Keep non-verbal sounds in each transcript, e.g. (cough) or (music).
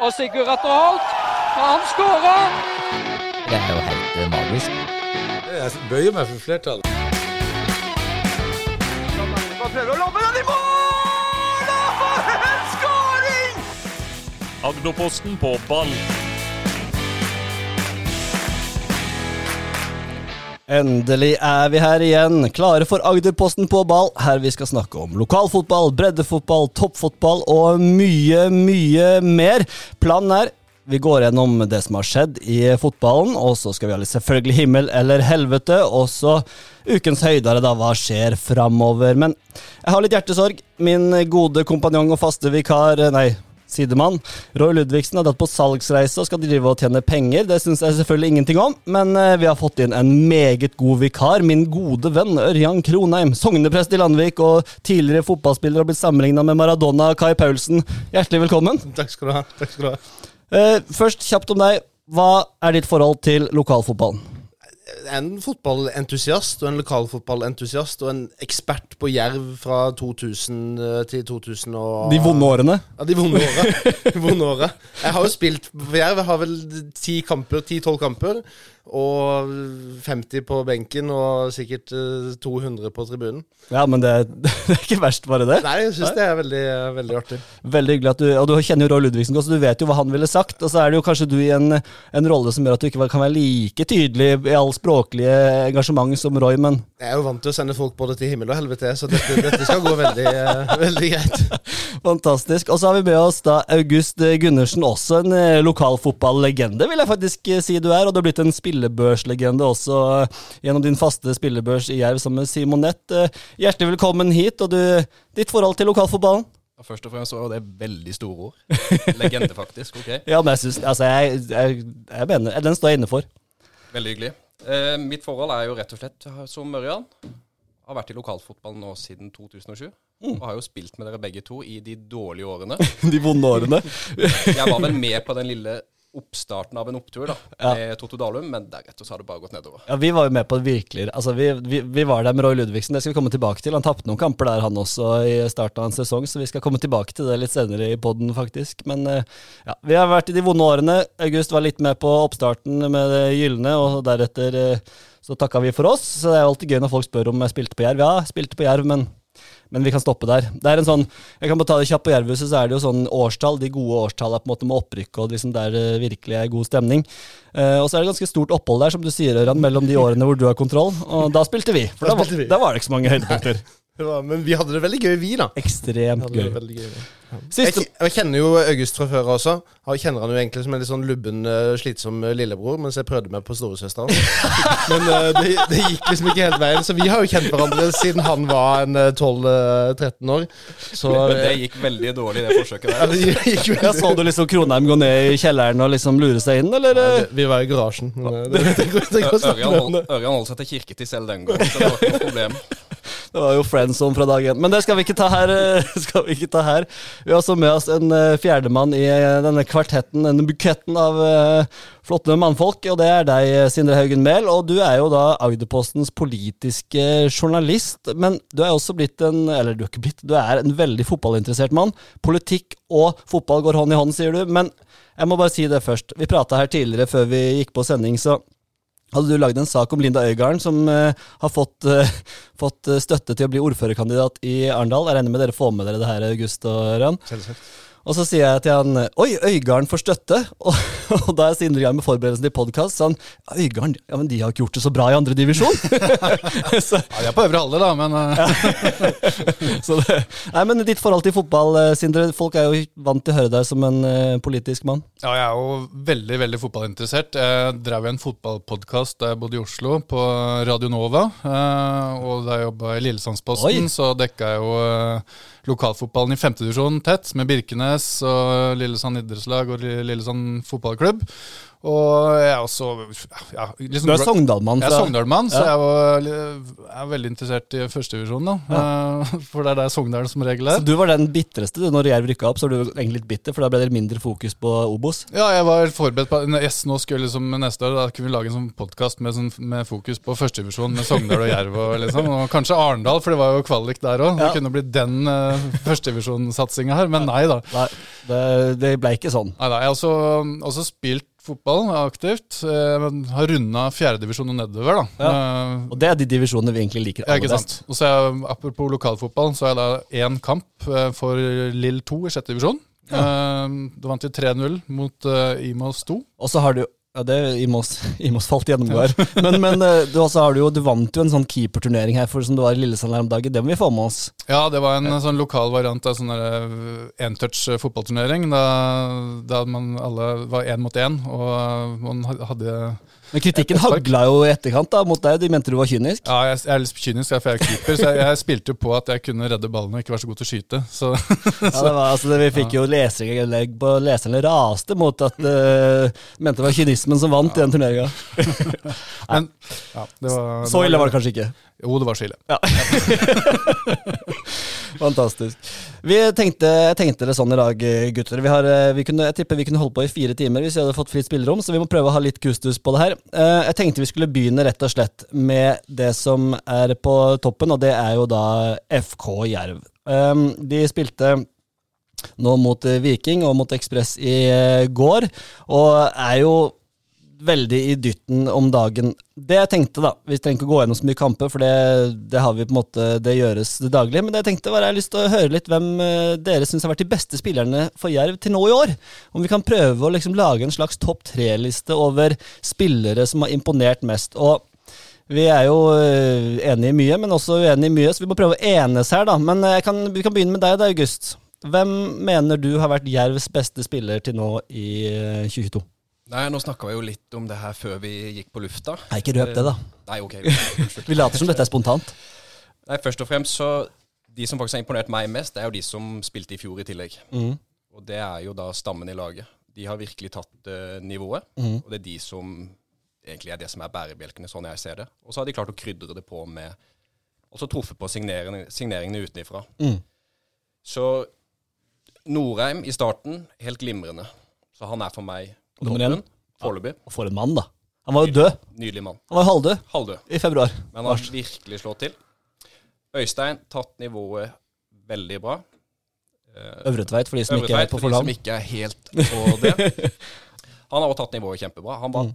Og Sigurd Atter Holt, han skårer! Det er jo helt eh, magisk. Jeg bøyer meg for flertallet. Prøver å lobbe den i mål! Og for en skåring! Agderposten på ball. Endelig er vi her igjen, klare for Agderposten på ball, her vi skal snakke om lokalfotball, breddefotball, toppfotball og mye, mye mer. Planen er vi går gjennom det som har skjedd i fotballen, og så skal vi ha litt selvfølgelig himmel eller helvete, og så ukens høydere, da, hva skjer framover. Men jeg har litt hjertesorg. Min gode kompanjong og faste vikar, nei, sidemann. Roy Ludvigsen har dratt på salgsreise og skal drive og tjene penger. Det syns jeg selvfølgelig ingenting om, men eh, vi har fått inn en meget god vikar. Min gode venn Ørjan Kronheim, sogneprest i Landvik og tidligere fotballspiller og blitt sammenligna med Maradona Kai Paulsen. Hjertelig velkommen. Takk skal du ha. Takk skal du ha. Eh, først kjapt om deg. Hva er ditt forhold til lokalfotballen? En fotballentusiast og en lokalfotballentusiast og en ekspert på Jerv fra 2000 til 2000 og De vonde årene? Ja, de vonde åra. (laughs) Vonde åra. Jeg har jo spilt for Jerv. Jeg har vel ti kamper, 10-12 kamper. Og 50 på benken og sikkert eh, 200 på tribunen. Ja, men det, (laughs) det er ikke verst, bare det. Nei, jeg syns det er veldig, veldig artig. Veldig hyggelig at du Og du kjenner jo Roy Ludvigsen godt, så du vet jo hva han ville sagt. Og så er det jo kanskje du i en, en rolle som gjør at du ikke kan være like tydelig i all språklige engasjement som Roy, men Jeg er jo vant til å sende folk både til himmel og helvete, så dette, dette skal gå veldig, eh, (laughs) veldig greit. (laughs) fantastisk. Og så har vi med oss da August Gundersen, også en eh, lokalfotballegende, vil jeg faktisk eh, si du er. Og du har blitt en spillebørslegende også eh, gjennom din faste spillebørs i Jerv sammen med Nett. Eh, Hjertelig velkommen hit. Og du, ditt forhold til lokalfotballen? Først og fremst var det veldig store ord. Legende, faktisk. ok. (laughs) Ja, men jeg syns Altså, jeg, jeg, jeg mener Den står jeg inne for. Veldig hyggelig. Eh, mitt forhold er jo rett og slett som Mørjan. Har vært i lokalfotballen nå siden 2007. Og har jo spilt med dere begge to i de dårlige årene. (laughs) De vonde årene. (laughs) Jeg var vel med på den lille oppstarten av en opptur da, med Totto Dalum, men deretter så har det bare gått nedover. Ja, Vi var jo med på det virkelig. Altså, vi, vi, vi var der med Roy Ludvigsen, det skal vi komme tilbake til. Han tapte noen kamper der, han også, i starten av en sesong, så vi skal komme tilbake til det litt senere i poden, faktisk. Men eh, ja, vi har vært i de vonde årene. August var litt med på oppstarten med det gylne, og deretter eh, så takka vi for oss. Så det er alltid gøy når folk spør om jeg spilte på Jerv. Ja, jeg spilte på Jerv, men men vi kan stoppe der. Det er en sånn, Jeg kan bare ta det kjapt på Jervhuset, så er det jo sånn årstall. De gode årstallene på en måte med opprykk og liksom der det virkelig er god stemning. Uh, og så er det ganske stort opphold der, som du sier, Ørjan, mellom de årene hvor du har kontroll. Og da spilte vi. For Da da, var- da var det ikke så mange høydepunkter. Var, men vi hadde det veldig gøy, vi, da. Ekstremt gøy. gøy. Jeg, Siste ki- jeg kjenner jo August fra før også. Jeg kjenner han jo egentlig som en litt sånn lubben, eh, slitsom eh, lillebror, mens jeg prøvde meg på storesøsteren. (laughs) Men uh, det, det gikk liksom ikke helt veien, så vi har jo kjent hverandre siden han var en eh, 12-13 år. Så Men det gikk veldig dårlig, det forsøket ja, der. det gikk ja, Så du liksom Kronheim gå ned i kjelleren og liksom lure seg inn, eller? Nei, det, vi- var i garasjen. Ørjan holdt seg til kirketid selv den gangen, så det var ikke noe problem. Det var jo friends zone fra dag én. Men det skal vi ikke ta her. eh, (laughs) skal Vi ikke ta her. Vi har også med oss en eh, fjerdemann i eh, denne kvartetten, denne buketten av flotte mannfolk. Og det er deg, Sindre Haugen Mehl. Og du er jo da Agderpostens politiske journalist. Men du er også blitt en Eller du er ikke blitt, du er en veldig fotballinteressert mann. Politikk og fotball går hånd i hånd, sier du. Men jeg må bare si det først. Vi prata her tidligere før vi gikk på sending, så hadde du lagd en sak om Linda Øygarden, som uh, har fått, uh, (laughs) fått eh, støtte til å bli ordførerkandidat i Arendal. Jeg regner med dere får med dere det her, August og Ørjan. Og så sier jeg til han Oi, Øygarden får støtte! (laughs) Og, og da er Sindre i gang med forberedelsen til podkast, sa han Øygarden, ja, men de har ikke gjort det så bra i andre divisjon! (laughs) så, Ja, de er på øvre halvdel, da, men eh, (laughs) så det, nei, men ditt forhold til fotball, eh, Sindre. Folk er jo vant til å høre deg som en uh, politisk mann. ja, jeg er jo veldig veldig fotballinteressert. Jeg drev en fotballpodkast da jeg bodde i Oslo, på Radio Nova. Uh, Og da jeg jobba i. Lillesandsposten, så dekka jeg jo eh, lokalfotballen i femtedivisjon tett, med Birkenes og Lillesand idrettslag og Lillesand fotballklubb. Og jeg er også ja, liksom, Du er Sogndal-mann Jeg er Sogndal-mann, så jeg var, jeg er veldig interessert i førstedivisjon. Ja. for det er der Sogndal som regel er. Så du var den bitreste du, når Jerv rykka opp, så var du egentlig litt bitter, for da ble det mindre fokus på Obos. Ja, jeg var forberedt på yes, Nå skulle liksom neste år Da kunne vi lage en sånn podkast med, sånn, med fokus på førstedivisjon med Sogndal og Jerv. Og, liksom, og kanskje Arendal, for det var jo kvalik der òg. Ja. Det kunne blitt den uh, førstedivisjonssatsinga her, men nei da. Nei, det, det ble ikke sånn. Nei, da. Jeg har også, også spilt fotball aktivt. Men har runda fjerdedivisjon og nedover. da. Eh, Og det er de divisjonene vi egentlig liker aller best. Og så er jeg, Apropos lokalfotball, så har jeg da én kamp eh, for Lill 2 i sjette divisjon. Eh, Da vant vi 3-0 mot uh, Imos 2. Og så har du ja, det Imos, Imos falt gjennomgår. Men, men eh, du, har du, jo, du vant jo en sånn keeperturnering her for som det var i Lillesand her om dagen. Det må vi få med oss. Ja, det var en sånn lokal variant av sånn der, eh, entouch fotballturnering. Da, da man alle var én mot én, og man hadde Men kritikken hagla jo i etterkant da, mot deg. De mente du var kynisk. Ja, jeg, jeg er litt kynisk, for jeg er keeper, så jeg, jeg spilte jo på at jeg kunne redde ballen og ikke være så god til å skyte. Så Ja, det var, altså, det, vi fikk jo leserinnlegg på leserne raste mot at uh, mente det var kynismen som vant i den turneringa. (laughs) Men ja, det var, Så ille var det kanskje ikke. Jo, det var så ille. (laughs) Fantastisk. Vi tenkte, jeg tenkte det sånn i dag, gutter. Vi, har, eh, vi kunne, jeg tipper vi kunne holdt på i fire timer hvis vi hadde fått fritt spillerom, så vi må prøve å ha litt kustus på det her. Eh, Jeg tenkte vi skulle begynne rett og slett med det som er på toppen, og det er jo da FK Jerv. Um, De spilte nå mot Viking og mot Ekspress i eh, går, og er jo veldig i dytten om dagen. Det jeg tenkte, da Vi trenger ikke å gå gjennom så mye kamper, for det, det har vi på en måte Det gjøres det daglige. Men det jeg tenkte var jeg har lyst til å høre litt hvem eh, dere syns har vært de beste spillerne for Jerv til nå i år. Om vi kan prøve å liksom lage en slags topp tre-liste over spillere som har imponert mest. Og vi er jo eh, enige i mye, men også uenige i mye, så vi må prøve å enes her, da. Men eh, kan, vi kan begynne med deg, da, August. Hvem mener du har vært Jervs beste spiller til nå i eh, 2022? Nei, nå snakka vi jo litt om det her før vi gikk på lufta. Nei, ikke røp det, da. Nei, ok. (laughs) Vi later som dette er spontant. Nei, først og fremst så De som faktisk har imponert meg mest, det er jo de som spilte i fjor i tillegg. Mm. Og det er jo da stammen i laget. De har virkelig tatt uh, nivået. Mm. Og det er de som egentlig er det som er bærebjelkene, sånn jeg ser det. Og så har de klart å krydre det på med Og så truffet på signeringene, signeringene utenifra. Mm. Så Norheim i starten, helt glimrende. Så han er for meg Nummer én? Foreløpig. Og for en mann, da. Han var jo død. Nydelig mann. Han var halvdød Halvdød. i februar. Men han har virkelig slått til. Øystein tatt nivået veldig bra. Eh, Øvretveit, for de som ikke er Øvretveit, på for de som ikke er helt på det. (laughs) Han har også tatt nivået kjempebra. Han var Mm.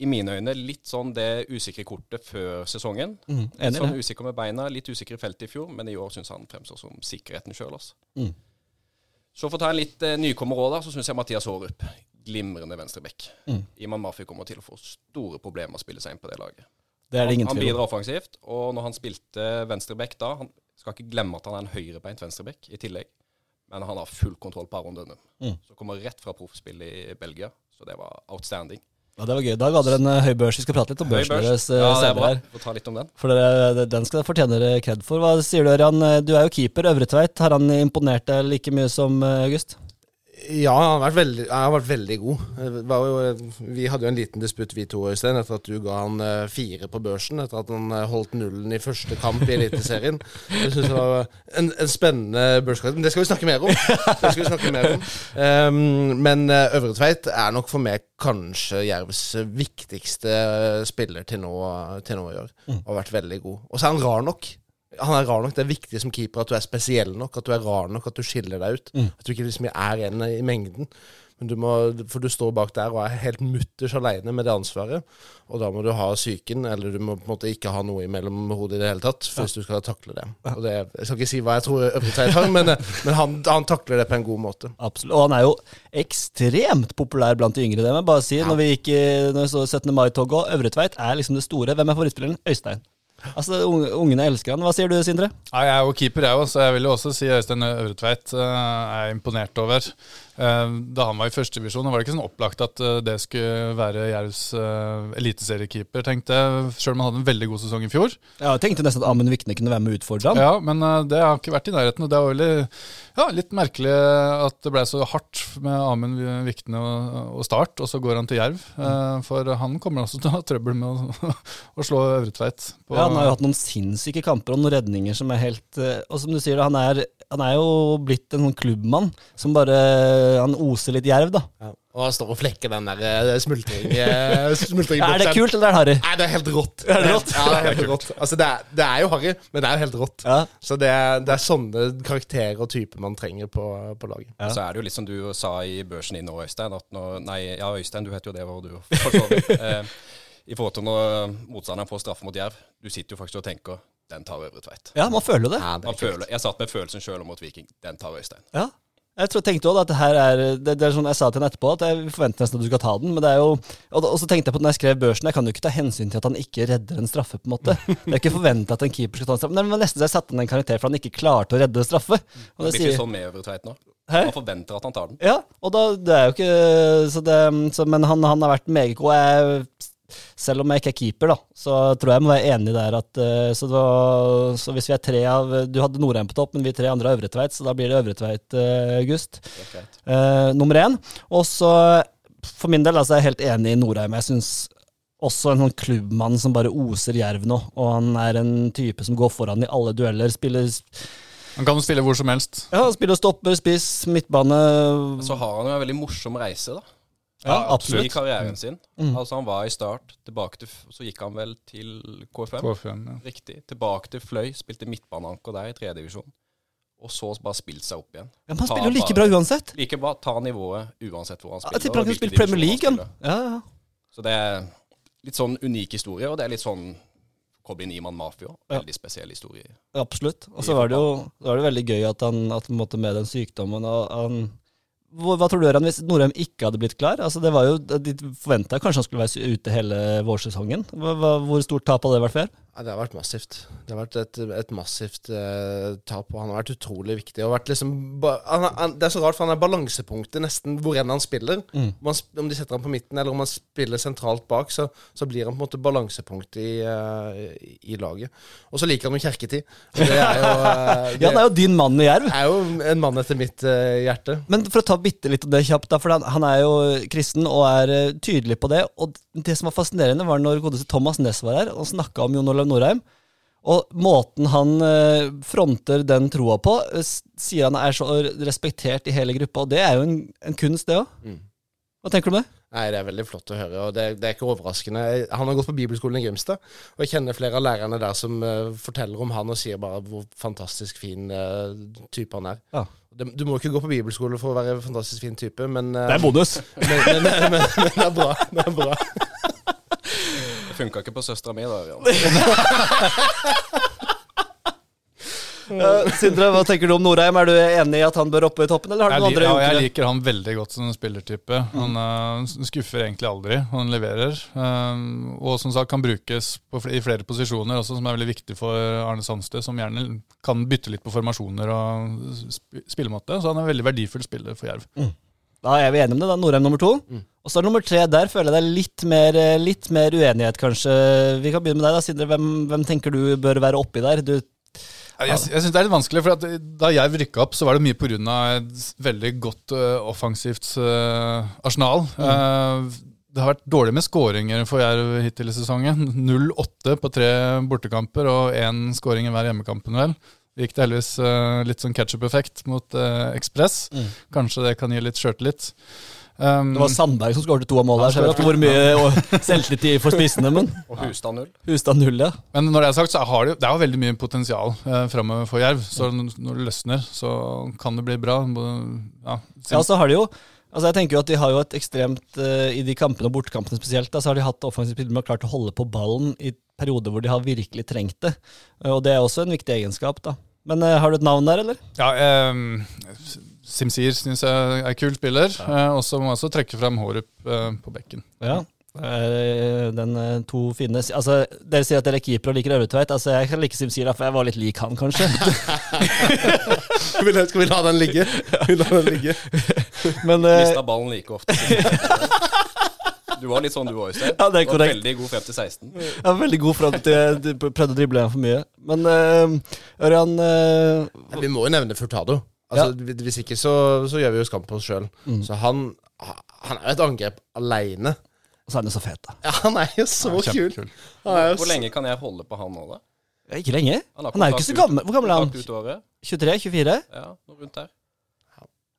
i mine øyne litt sånn det usikre kortet før sesongen. Mm, Enig sånn usikker med beina, litt usikker i feltet i fjor, men i år syns han fremstår som sikkerheten sjøl. Altså. Mm. Så for å ta en litt eh, nykommer òg, så syns jeg Mathias Aarup. Glimrende venstreback. Mm. Iman Mafi kommer til å få store problemer med å spille seg inn på det laget. Det er det ingen han, han tvil om. bidrar offensivt, og når han spilte venstreback da Han skal ikke glemme at han er en høyrebeint venstreback i tillegg, men han har full kontroll på Aron Dønnum. Mm. Så kommer rett fra proffspill i Belgia, så det var outstanding. Ja, det var gøy. Da ga dere en eh, høy børs. Vi skal prate litt om børsen børs. deres eh, Ja, det er bra. her. Få ta litt om den. For dere, den skal dere fortjene dere kred for. Hva sier du, Ørjan? Du er jo keeper. Øvretveit, har han imponert deg like mye som eh, August? Ja, han har veldig, han har vært veldig god. Var jo, vi hadde jo en liten disputt, vi to, Øystein, etter at du ga han eh, fire på børsen. Etter at han eh, holdt nullen i første kamp i Eliteserien. Jeg synes det var en, en spennende børskarakter. Men det skal vi snakke mer om. Det skal vi snakke mer om. Um, men Øvre Øvretveit er nok for meg kanskje Jervs viktigste eh, spiller til nå, til nå i år. Og har vært veldig god. Og så er han rar nok. Han er rar nok. Det er viktig som keeper at du er spesiell nok, at du er rar nok, at du skiller deg ut. At du ikke liksom er en i mengden. Men du må, for du står bak der og er helt mutters aleine med det ansvaret. Og da må du ha psyken, eller du må på en måte ikke ha noe imellom hodet i det hele tatt, hvis du skal takle det. Og det. Jeg skal ikke si hva jeg tror Øvretveit har, men, men han, han takler det på en god måte. Absolutt. Og han er jo ekstremt populær blant de yngre. Det må jeg bare si. Når vi gikk i når vi så 17. mai-toget, og Øvretveit er liksom det store. Hvem er favorittspilleren? Øystein. Altså, Ungene elsker han. Hva sier du, Sindre? Jeg er jo keeper, jeg òg, så jeg vil jo også si Øystein Øvretveit eh, er imponert over. Eh, Da han var i førstedivisjon, var det ikke sånn opplagt at eh, det skulle være Jervs eh, eliteseriekeeper, tenkte jeg. Sjøl om han hadde en veldig god sesong i fjor. Jeg tenkte nesten at Amund Vikne kunne være med og utfordre ham. Ja, men det har ikke vært i nærheten. Og det var veldig, ja, litt merkelig at det ble så hardt med Amund Vikne og, Start, og så går han til Jerv. For han kommer også til å ha trøbbel med å, (laughs) å slå Øvretveit. Tveit. Ja, han har jo hatt noen sinnssyke kamper og noen redninger som er helt Og som du sier, han er, han er jo blitt en sånn klubbmann som bare Han oser litt jerv, da. Ja. Og han står og flekker den der eh, smultring... eh. (laughs) Er det kult, eller er det harry? Nei, det er helt rått. Er det rått? Ja, det er helt rått. Altså, det er, det er jo harry, men det er jo helt rått. Ja. Så det er, det er sånne karakterer og typer man trenger på, på laget. Ja. Så er det jo litt som du sa i børsen din nå, Øystein. At når, nei, ja, Øystein, du heter jo det, var du for så vidt. Eh, I forhold til når motstanderen får straffe mot Jerv. Du sitter jo faktisk og tenker den tar Øvre Tveit. Ja, man føler det. Ja, det Man føler, jeg satt med følelsen sjøl mot Viking. Den tar Øystein. Ja. Jeg tror, tenkte også at det her er det, det er sånn Jeg sa til henne etterpå at jeg forventer nesten at du skal ta den, men det er jo Og, og så tenkte jeg på når jeg skrev børsen, jeg kan jo ikke ta hensyn til at han ikke redder en straffe, på en måte. (laughs) Det er ikke forventa at en keeper skal ta en straffe. Men det var nesten så jeg satte inn en karakter for han ikke klarte å redde en straffe. Og Det det blir ikke sier, sånn med Øvre Tveit nå. Hæ? Man forventer at han tar den. Ja, og da Det er jo ikke så det, så, Men han, han har vært meget god. Jeg, selv om jeg ikke er keeper, da, så tror jeg jeg må være enig der at eh, så, var, så hvis vi er tre av Du hadde Norheim på topp, men vi tre andre har Øvretveit, så da blir det Øvretveit, uh, August. Det er greit. Eh, nummer én. Og så, for min del, altså, jeg er helt enig i Norheim. Jeg syns også en sånn klubbmann som bare oser jerv nå. Og han er en type som går foran i alle dueller. Spiller, Han kan jo spille hvor som helst. ja, spiller stopper, spiss, midtbane. Så har han jo en veldig morsom reise, da. Ja, I absolutt. karrieren sin. Mm. Altså Han var i Start, tilbake til Så gikk han vel til KFM. KFM, ja. Riktig. Tilbake til Fløy, spilte midtbaneanker der i tredjedivisjon. Og så bare spilt seg opp igjen. Ja, men han Ta spiller jo like bare- bra uansett. Like bra. Ta nivået uansett hvor han spiller. Jeg tipper han kunne spilt Premier League. Ja, ja. Så det er litt sånn unik historie, og det er litt sånn Kobe Niemann Mafia. Ja. Veldig spesiell historie. Absolutt. Og så var det jo var det veldig gøy at han at på med den sykdommen og han hvor, Hva tror du Ørjan, hvis Norheim ikke hadde blitt klar? Altså det var jo, De forventa kanskje han skulle være ute hele vårsesongen. Hva, hva, hvor stort tap hadde det vært for? Ja, det har vært massivt. Det har vært et, et massivt eh, tap, og han har vært utrolig viktig. Vært liksom, han, han, det er så rart, for han er balansepunktet nesten hvor enn han spiller. Mm. Om, han, om de setter ham på midten, eller om han spiller sentralt bak, så, så blir han på en måte balansepunktet i, uh, i laget. Og så liker han jo kjerketid. Det er jo, uh, (laughs) det Ja, det er jo din mann i Jerv. er jo en mann etter mitt uh, hjerte. Men for å ta bitte litt om det kjapt, da, for han, han er jo kristen og er tydelig på det. Og det som var fascinerende, var når godeste Thomas Næss var her og snakka om Jon Olav Norheim. Og måten han eh, fronter den troa på, eh, sier han er så respektert i hele gruppa. Og det er jo en, en kunst, det òg. Mm. Hva tenker du om det? Nei, Det er veldig flott å høre, og det, det er ikke overraskende. Han har gått på bibelskolen i Grimstad, og jeg kjenner flere av lærerne der som uh, forteller om han og sier bare hvor fantastisk fin uh, type han er. Ja. Det, du må ikke gå på bibelskole for å være en fantastisk fin type, men, uh, Det er bonus. men, men, men, men, men det er bra. Det er bra. Funka ikke på søstera mi, da. Uh, (laughs) Sindre, hva tenker du om Norheim? Er du enig i at han bør oppe i toppen, eller har du noen andre ja, jeg liker han veldig godt som spillertype. Han uh, skuffer egentlig aldri. Han leverer. Um, og som sagt kan brukes på, fl- i flere posisjoner også, som er veldig viktig for Arne Sandstø, som gjerne kan bytte litt på formasjoner og sp spillemåte. Så han er en veldig verdifull spiller for Jerv. Da er vi enige om det. da, Norheim nummer to. Mm. Og så er det nummer tre. Der føler jeg det er litt mer, eh, litt mer uenighet, kanskje. Vi kan begynne med deg, da, Sindre. Hvem, hvem tenker du bør være oppi der? Du, Jeg, jeg synes det er litt vanskelig, for at Da jeg rykka opp, så var det mye pga. et veldig godt uh, offensivt uh, arsenal. Eh, det har vært dårlig med skåringer for Jerv hittil i sesongen. 0-8 på tre bortekamper og én skåring i hver hjemmekampen, vel. Gikk det heldigvis uh, litt sånn ketsjup-effekt mot uh, Ekspress. Kanskje det kan gi litt sjøltillit. Um, det var Sandberg som skåret to av målene. ikke hvor mye selvtillit de får spissene, men (laughs) Og Hustad null. Hustad null, ja. Men når det er sagt, så har det, det er jo veldig mye potensial eh, framover for Jerv. Så når det løsner, så kan det bli bra. Ja, Ja, så har de jo Altså jeg tenker jo at De har jo et ekstremt uh, I de kampene og bortekampene spesielt, da, så har de hatt offensive spillere som har klart å holde på ballen i perioder hvor de har virkelig trengt det. Uh, Og Det er også en viktig egenskap. da. Men uh, har du et navn der, eller? Ja, um, Simsir syns jeg er kul spiller. Eh, og så må jeg også trekke fram Hårup uh, på bekken. Ja. Den to fine Altså, Dere sier at dere er keeper og liker Øvretveit. Altså, jeg kan like Simsir, for jeg var litt lik han, kanskje. (laughs) Skal vi, skal vi la den ligge? (laughs) Vi la den ligge? Men Mista ballen like ofte. (laughs) Du var litt sånn du òg, Øystein. Ja, det er Du var korrekt. veldig god frem til 16. jeg var veldig god frem til jeg prøvde å drible igjen for mye. Men uh, Ørjan uh, Vi må jo nevne Furtado. Altså, Hvis ikke så, så gjør vi jo skam på oss sjøl. Mm. Så han, han er jo et angrep aleine. Og så er han jo så fet, da. Ja, han er jo så kul. kul. Er jo Hvor lenge kan jeg holde på han nå, da? Ja, Ikke lenge. Han Han er jo ikke så gammel. Hvor gammel er han? Kontrakt ut året. 23-24? Ja, noe rundt der.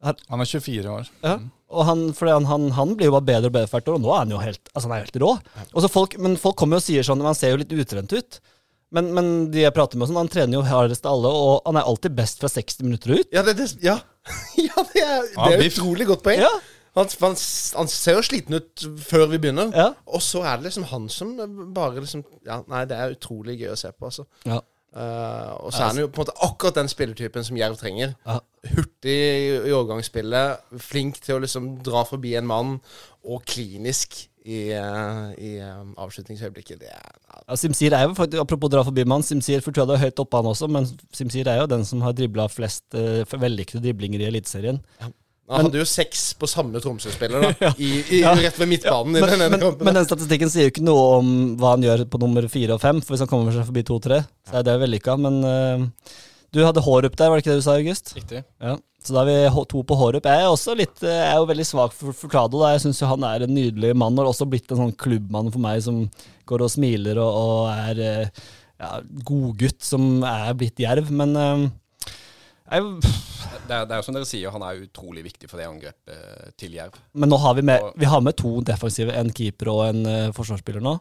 Han er 24 år. Ja. Og han, han, han, han blir jo bare bedre og bedre hvert år, og nå er han jo helt, altså han er helt rå. Og så folk, men folk kommer jo og sier sånn, han ser jo litt utrent ut. Men, men de jeg prater med, sånn, han trener jo hardest av alle, og han er alltid best fra 60 minutter ut. Ja, det, det, ja. (laughs) ja, det er, det er utrolig godt poeng. Ja, Han, han, han ser jo sliten ut før vi begynner. ja. Og så er det liksom han som bare liksom Ja, nei, det er utrolig gøy å se på, altså. ja. Eh, og så er han jo på en måte akkurat den spilletypen som Jerv trenger. Ja. Hurtig i overgangsspillet, flink til å liksom dra forbi en mann, og klinisk i, eh, i eh, avslutningsøyeblikket. Det er ja, Ja, Simsir er jo faktisk, Apropos dra forbi mann, Simsir Furtado er høyt oppe han også, men Simsir er jo den som har dribla flest uh, vellykkede driblinger i Eliteserien. Han hadde jo seks på samme Tromsø-spiller, da. (laughs) I, i, Ja. Rett ved midtbanen Ja. Men, den denne men, kampen. men den statistikken sier jo ikke noe om hva han gjør på nummer fire og fem, for hvis han kommer seg forbi to-tre, så er det vellykka. Men uh, du hadde Hårup der, var det ikke det du sa, August? Riktig. Ja. Så da har vi to på Hårup. Jeg er også litt, eh, jeg er jo veldig svak for Furtado. da. Jeg syns han er en nydelig mann, og har også blitt en sånn klubbmann for meg som går og smiler og, og er eh, ja, godgutt som er blitt jerv. Men jeg, Det er, det er jo som dere sier, han er utrolig viktig for det angrepet eh, til Jerv. Men nå har vi med, vi har med to defensive, en keeper og en uh, forsvarsspiller nå.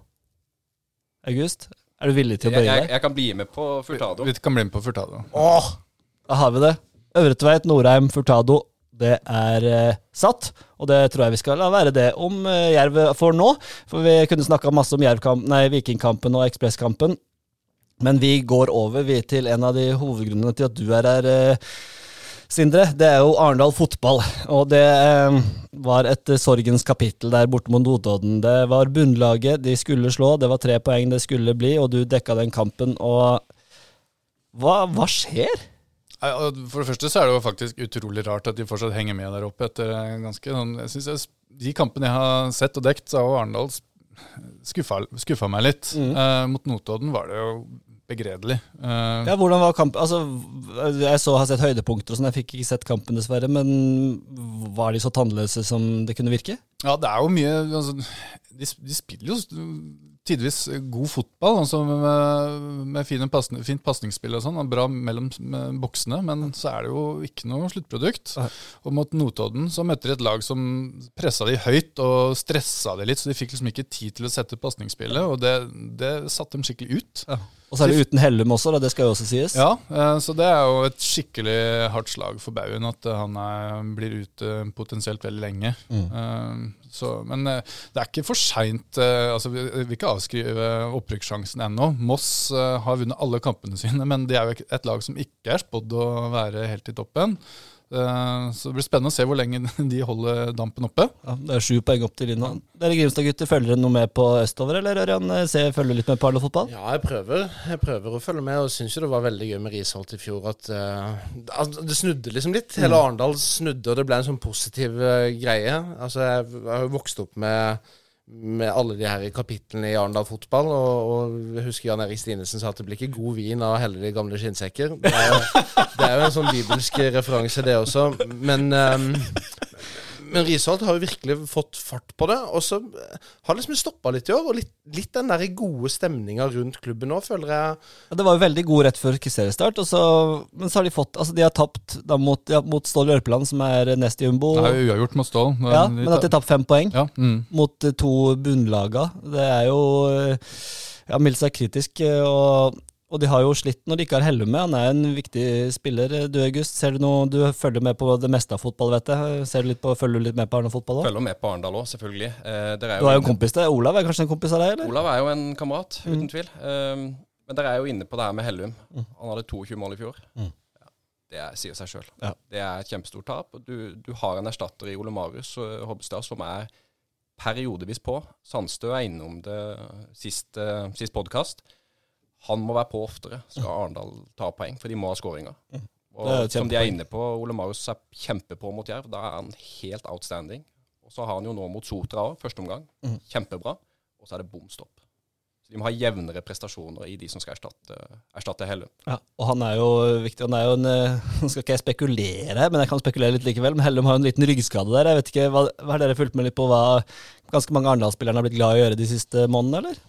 August, er du villig til å Jeg, bøye jeg, deg? jeg kan bli med på Furtado. Vi kan bli med på Furtado. Åh, da har vi det. Øvre Tveit, Norheim, Furtado. Det er eh, satt, og det tror jeg vi skal la være det om eh, Jerv for nå. For vi kunne snakka masse om Jervkamp, nei, Vikingkampen og Ekspresskampen. Men vi går over vi til en av de hovedgrunnene til at du er her, eh, Sindre. Det er jo Arendal fotball. Og det eh, var et eh, sorgens kapittel der borte mot Notodden. Det var bunnlaget de skulle slå, det var tre poeng det skulle bli, og du dekka den kampen. Og hva, hva skjer? For det første så er det jo faktisk utrolig rart at de fortsatt henger med der oppe etter eh, ganske sånn jeg synes De kampene jeg har sett og dekt, så har Arendal skuffa, skuffa meg litt. Eh, mot Notodden var det jo begredelig. Uh, Ja, hvordan var kampen? Altså, jeg så har sett høydepunkter og sånn, jeg fikk ikke sett kampen dessverre, men var de så tannløse som det kunne virke? Ja, det er jo mye altså, de, de spiller jo tidvis god fotball, altså med, med fine passning, fint pasningsspill og sånn. og Bra mellom boksene, men så er det jo ikke noe sluttprodukt. Og mot Notodden så møtte de et lag som pressa de høyt og stressa de litt, så de fikk liksom ikke tid til å sette pasningsspillet, og det, det satte dem skikkelig ut. Og så er det uten Hellum også, da, det skal jo også sies. Ja, eh, så det er jo et skikkelig hardt slag for Baugen at han er, blir ute potensielt veldig lenge. Eh, Så, men eh, det er ikke for seint. Altså, vi vi vil ikke avskrive opprykkssjansen ennå. Moss eh, har vunnet alle kampene sine, men de er jo et lag som ikke er spådd å være helt i toppen. Eh, Så det blir spennende å se hvor lenge (laughs) de holder dampen oppe. Ja, det er sju poeng opp til linja. Dere Grimstad-gutter, følger dere noe med på østover, eller Ørjan? Se, følger litt med på fotball? Ja, jeg prøver. Jeg prøver å følge med, og syns jo det var veldig gøy med Risholt i fjor. At eh, altså, det snudde liksom litt. Hele Arendal snudde, og det ble en sånn positiv eh, greie. Altså, jeg, jeg har jo vokst opp med med alle de her kapitlene i Arendal fotball. Og, og jeg husker Jan Erik Stinesen sa at det blir ikke god vin av å helle de gamle skinnsekker. Det er, jo, det er jo en sånn bibelsk referanse, det også. Men, ehm, men Risholt har jo virkelig fått fart på det. Og så har det liksom stoppa litt i år. Og litt, litt den der gode stemninga rundt klubben nå, føler jeg. Ja, det var jo veldig god rett før seriestart, og så, men så har de fått Altså, de har tapt da mot, ja, mot Stål Jørpeland, som er nest i jumbo. Det er jo uavgjort mot Stål. Ja, men at de har tapt fem poeng ja, mm. mot eh, to bunnlaga, det er jo eh, Ja, mildt sagt kritisk. eh, Og, og de har jo slitt når de ikke har Hellum med. Han er en viktig spiller. Du, August, ser du noe Du følger med på det meste av fotball, vet jeg. Ser du litt på, følger du litt med på Arendal-fotball òg? Følger med på Arendal òg, selvfølgelig. Eh, er Du har jo en kompis der. Olav er kanskje en kompis av deg, eller? Olav er jo en kamerat, uten Mm. tvil. Um, men dere er jo inne på det her med Hellum. Han hadde 22 mål i fjor. Mm. Ja, det er, sier seg sjøl. Ja. Det er et kjempestort tap. Du, du har en erstatter i Ole Marius uh, Hobbestad som er periodevis på. Sandstø er innom det sist, uh, sist podkast. Han må være på oftere, skal Arendal ta poeng, for de må ha skåringer. Er Og som de er inne på, Ole Marius er kjempepå mot Jerv. Da er han helt outstanding. Og så har han jo nå mot Sotra òg, første omgang. Mhm. Kjempebra. Og så er det bom stopp. Så de må ha jevnere prestasjoner i de som skal erstatte, erstatte Helle. Ja, og han er jo viktig. Han er jo en eh, (laughs) Nå skal ikke jeg spekulere, men jeg kan spekulere litt likevel. Men Hellum har jo en liten ryggskade der. Jeg vet ikke, hva, hva Har dere fulgt med litt på hva ganske mange Arendal-spillerne har blitt glad i å gjøre de siste månedene, eller?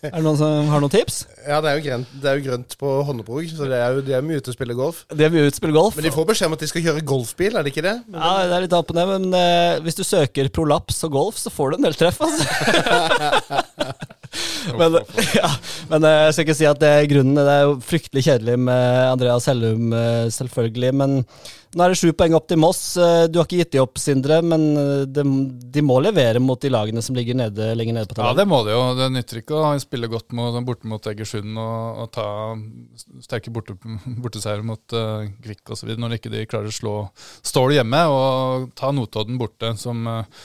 Er det noen som har noen tips? Ja, det er jo grønt, det er jo grønt på Honnebrog, så det er jo de er mye ute og spiller golf. De ute og spille golf. Men de får beskjed om at de skal kjøre golfbil, er det ikke det? Ja, det er litt opp på ned, men uh, hvis du søker prolaps og golf, så får du en del treff, altså. (laughs) men, ja, men eh, jeg skal ikke si at det er grunnen. Det er jo fryktelig kjedelig med Andreas Hellum, eh, selvfølgelig. Men nå er det sju poeng opp til Moss. Eh, Du har ikke gitt de opp, Sindre, men eh, de, de må levere mot de lagene som ligger nede, lenger nede på Ja, det må de jo. Det nytter ikke å spille godt mot, borte mot Egersund og, og ta sterke borte, borteseier mot uh, Kvikk osv. når ikke de klarer å slå Stål hjemme og ta Notodden borte, som uh,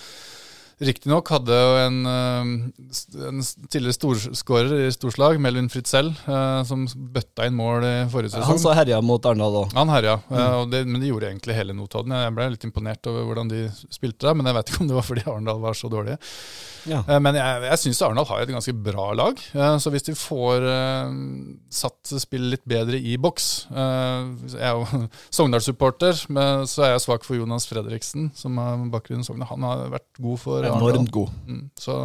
Riktignok hadde jo en, eh, en tidligere storskårer i storslag, Melvin Fritzel, eh, som bøtta inn mål i forrige sesong. Han så herja mot Arendal òg. Han herja, mm. og det, men det gjorde egentlig hele Notodden. Jeg ble litt imponert over hvordan de spilte der, men jeg vet ikke om det var fordi Arendal var så dårlige. Ja. Eh, Men jeg, jeg syns Arendal har et ganske bra lag, eh, så hvis de får eh, satt spillet litt bedre i boks eh, Jeg er jo (laughs) Sogndal-supporter, men så er jeg svak for Jonas Fredriksen, som har bakgrunn i Sogndal. Han har vært god for. Enormt god. Mm, så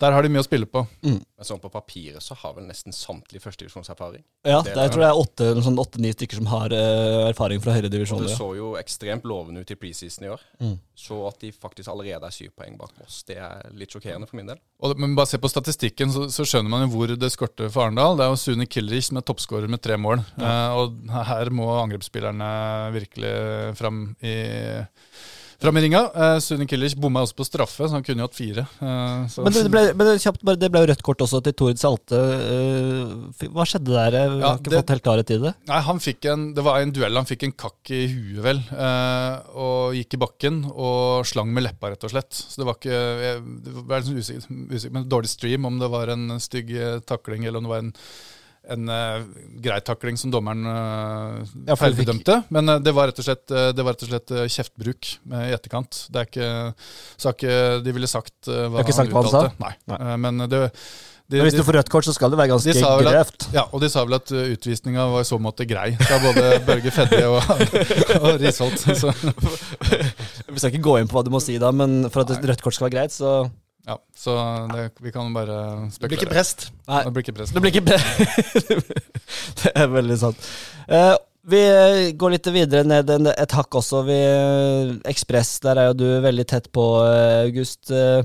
der har de mye å spille på. Men sånn på papiret så har vel nesten samtlige førstedivisjonserfaring. Ja, Det det er- jeg tror det er åtte- noen sånn åtte-ni stykker som har uh, erfaring fra høyere Og det så jo ekstremt lovende ut i preseason i år. Mm. Så at de faktisk allerede er syv poeng bak oss, det er litt sjokkerende for min del. Og, men bare se på statistikken, så, så skjønner man jo hvor det skorter for Arendal. Det er jo Sune Kilrich som er toppskårer med tre mål. Eh, og her må angrepsspillerne virkelig fram i Fram i ringa. Uh, Sune Kilrich bomma også på straffe, så han kunne jo hatt fire. Uh. Men det ble, men det, kjapt, det ble jo rødt kort også til Tord Salte. Uh, hva skjedde der? Jeg Ja, har ikke det- fått helt klarhet i det. Nei, en, Det var en duell. Han fikk en kakk i huet, vel, eh, og gikk i bakken og slang med leppa, rett og slett. Så det var ikke Jeg det var liksom usikker, usikker men dårlig stream om det var en stygg eh, takling eller om det var en, en uh, grei takling som dommeren uh, Ja, feilbedømte. Men uh, det var rett og slett, det var rett og slett kjeftbruk i etterkant. Det er ikke, ikke De ville sagt hva ikke sagt hva han sa? Nei. Nei. Men det, de, Men hvis du får rødt kort, så skal det være ganske de grøvt. ja, og de sa vel at utvisninga var i så måte grei fra både (laughs) Børge Fedje og, og Risholt. Så, (laughs) Vi skal ikke gå inn på hva du må si da, men for at rødt kort skal være greit, så ja, så det, vi kan bare Det blir ikke prest. Nei, Det blir ikke prest. det blir ikke (laughs) Det er veldig sant. Uh, vi går litt videre ned et hakk også. Vi, Ekspress, der er jo du veldig tett på, eh, August. Eh,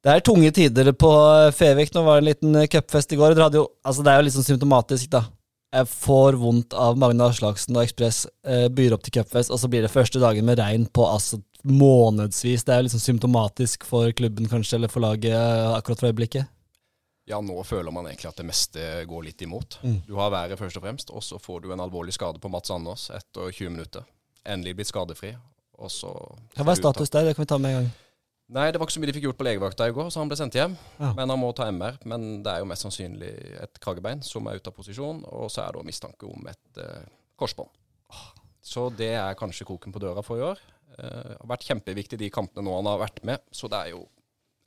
Det er tunge tider på Fevik. Nå var det en liten cupfest i går. Hadde jo, altså det er jo litt sånn symptomatisk, da. Jeg får vondt av Magne Aslaksen og Ekspress byr opp til cupfest, og så blir det første dagen med regn på altså månedsvis. Det er jo liksom symptomatisk for klubben, kanskje, eller for laget eh, akkurat for øyeblikket. Ja, nå føler man egentlig at det meste går litt imot. Mm. Du har været først og fremst, og så får du en alvorlig skade på Mats Anders etter 20 minutter. Endelig blitt skadefri, og så Ja, hva er status der? Det kan vi ta med en gang. Nei, det var ikke så mye de fikk gjort på legevakta i går, så han ble sendt hjem. Ja. Men han må ta MR. Men det er jo mest sannsynlig et kragebein som er ute av posisjon, og så er det mistanke om et eh, korsbånd. Så det er kanskje kroken på døra for i år. Eh, har vært kjempeviktig de kampene nå han har vært med, så det er jo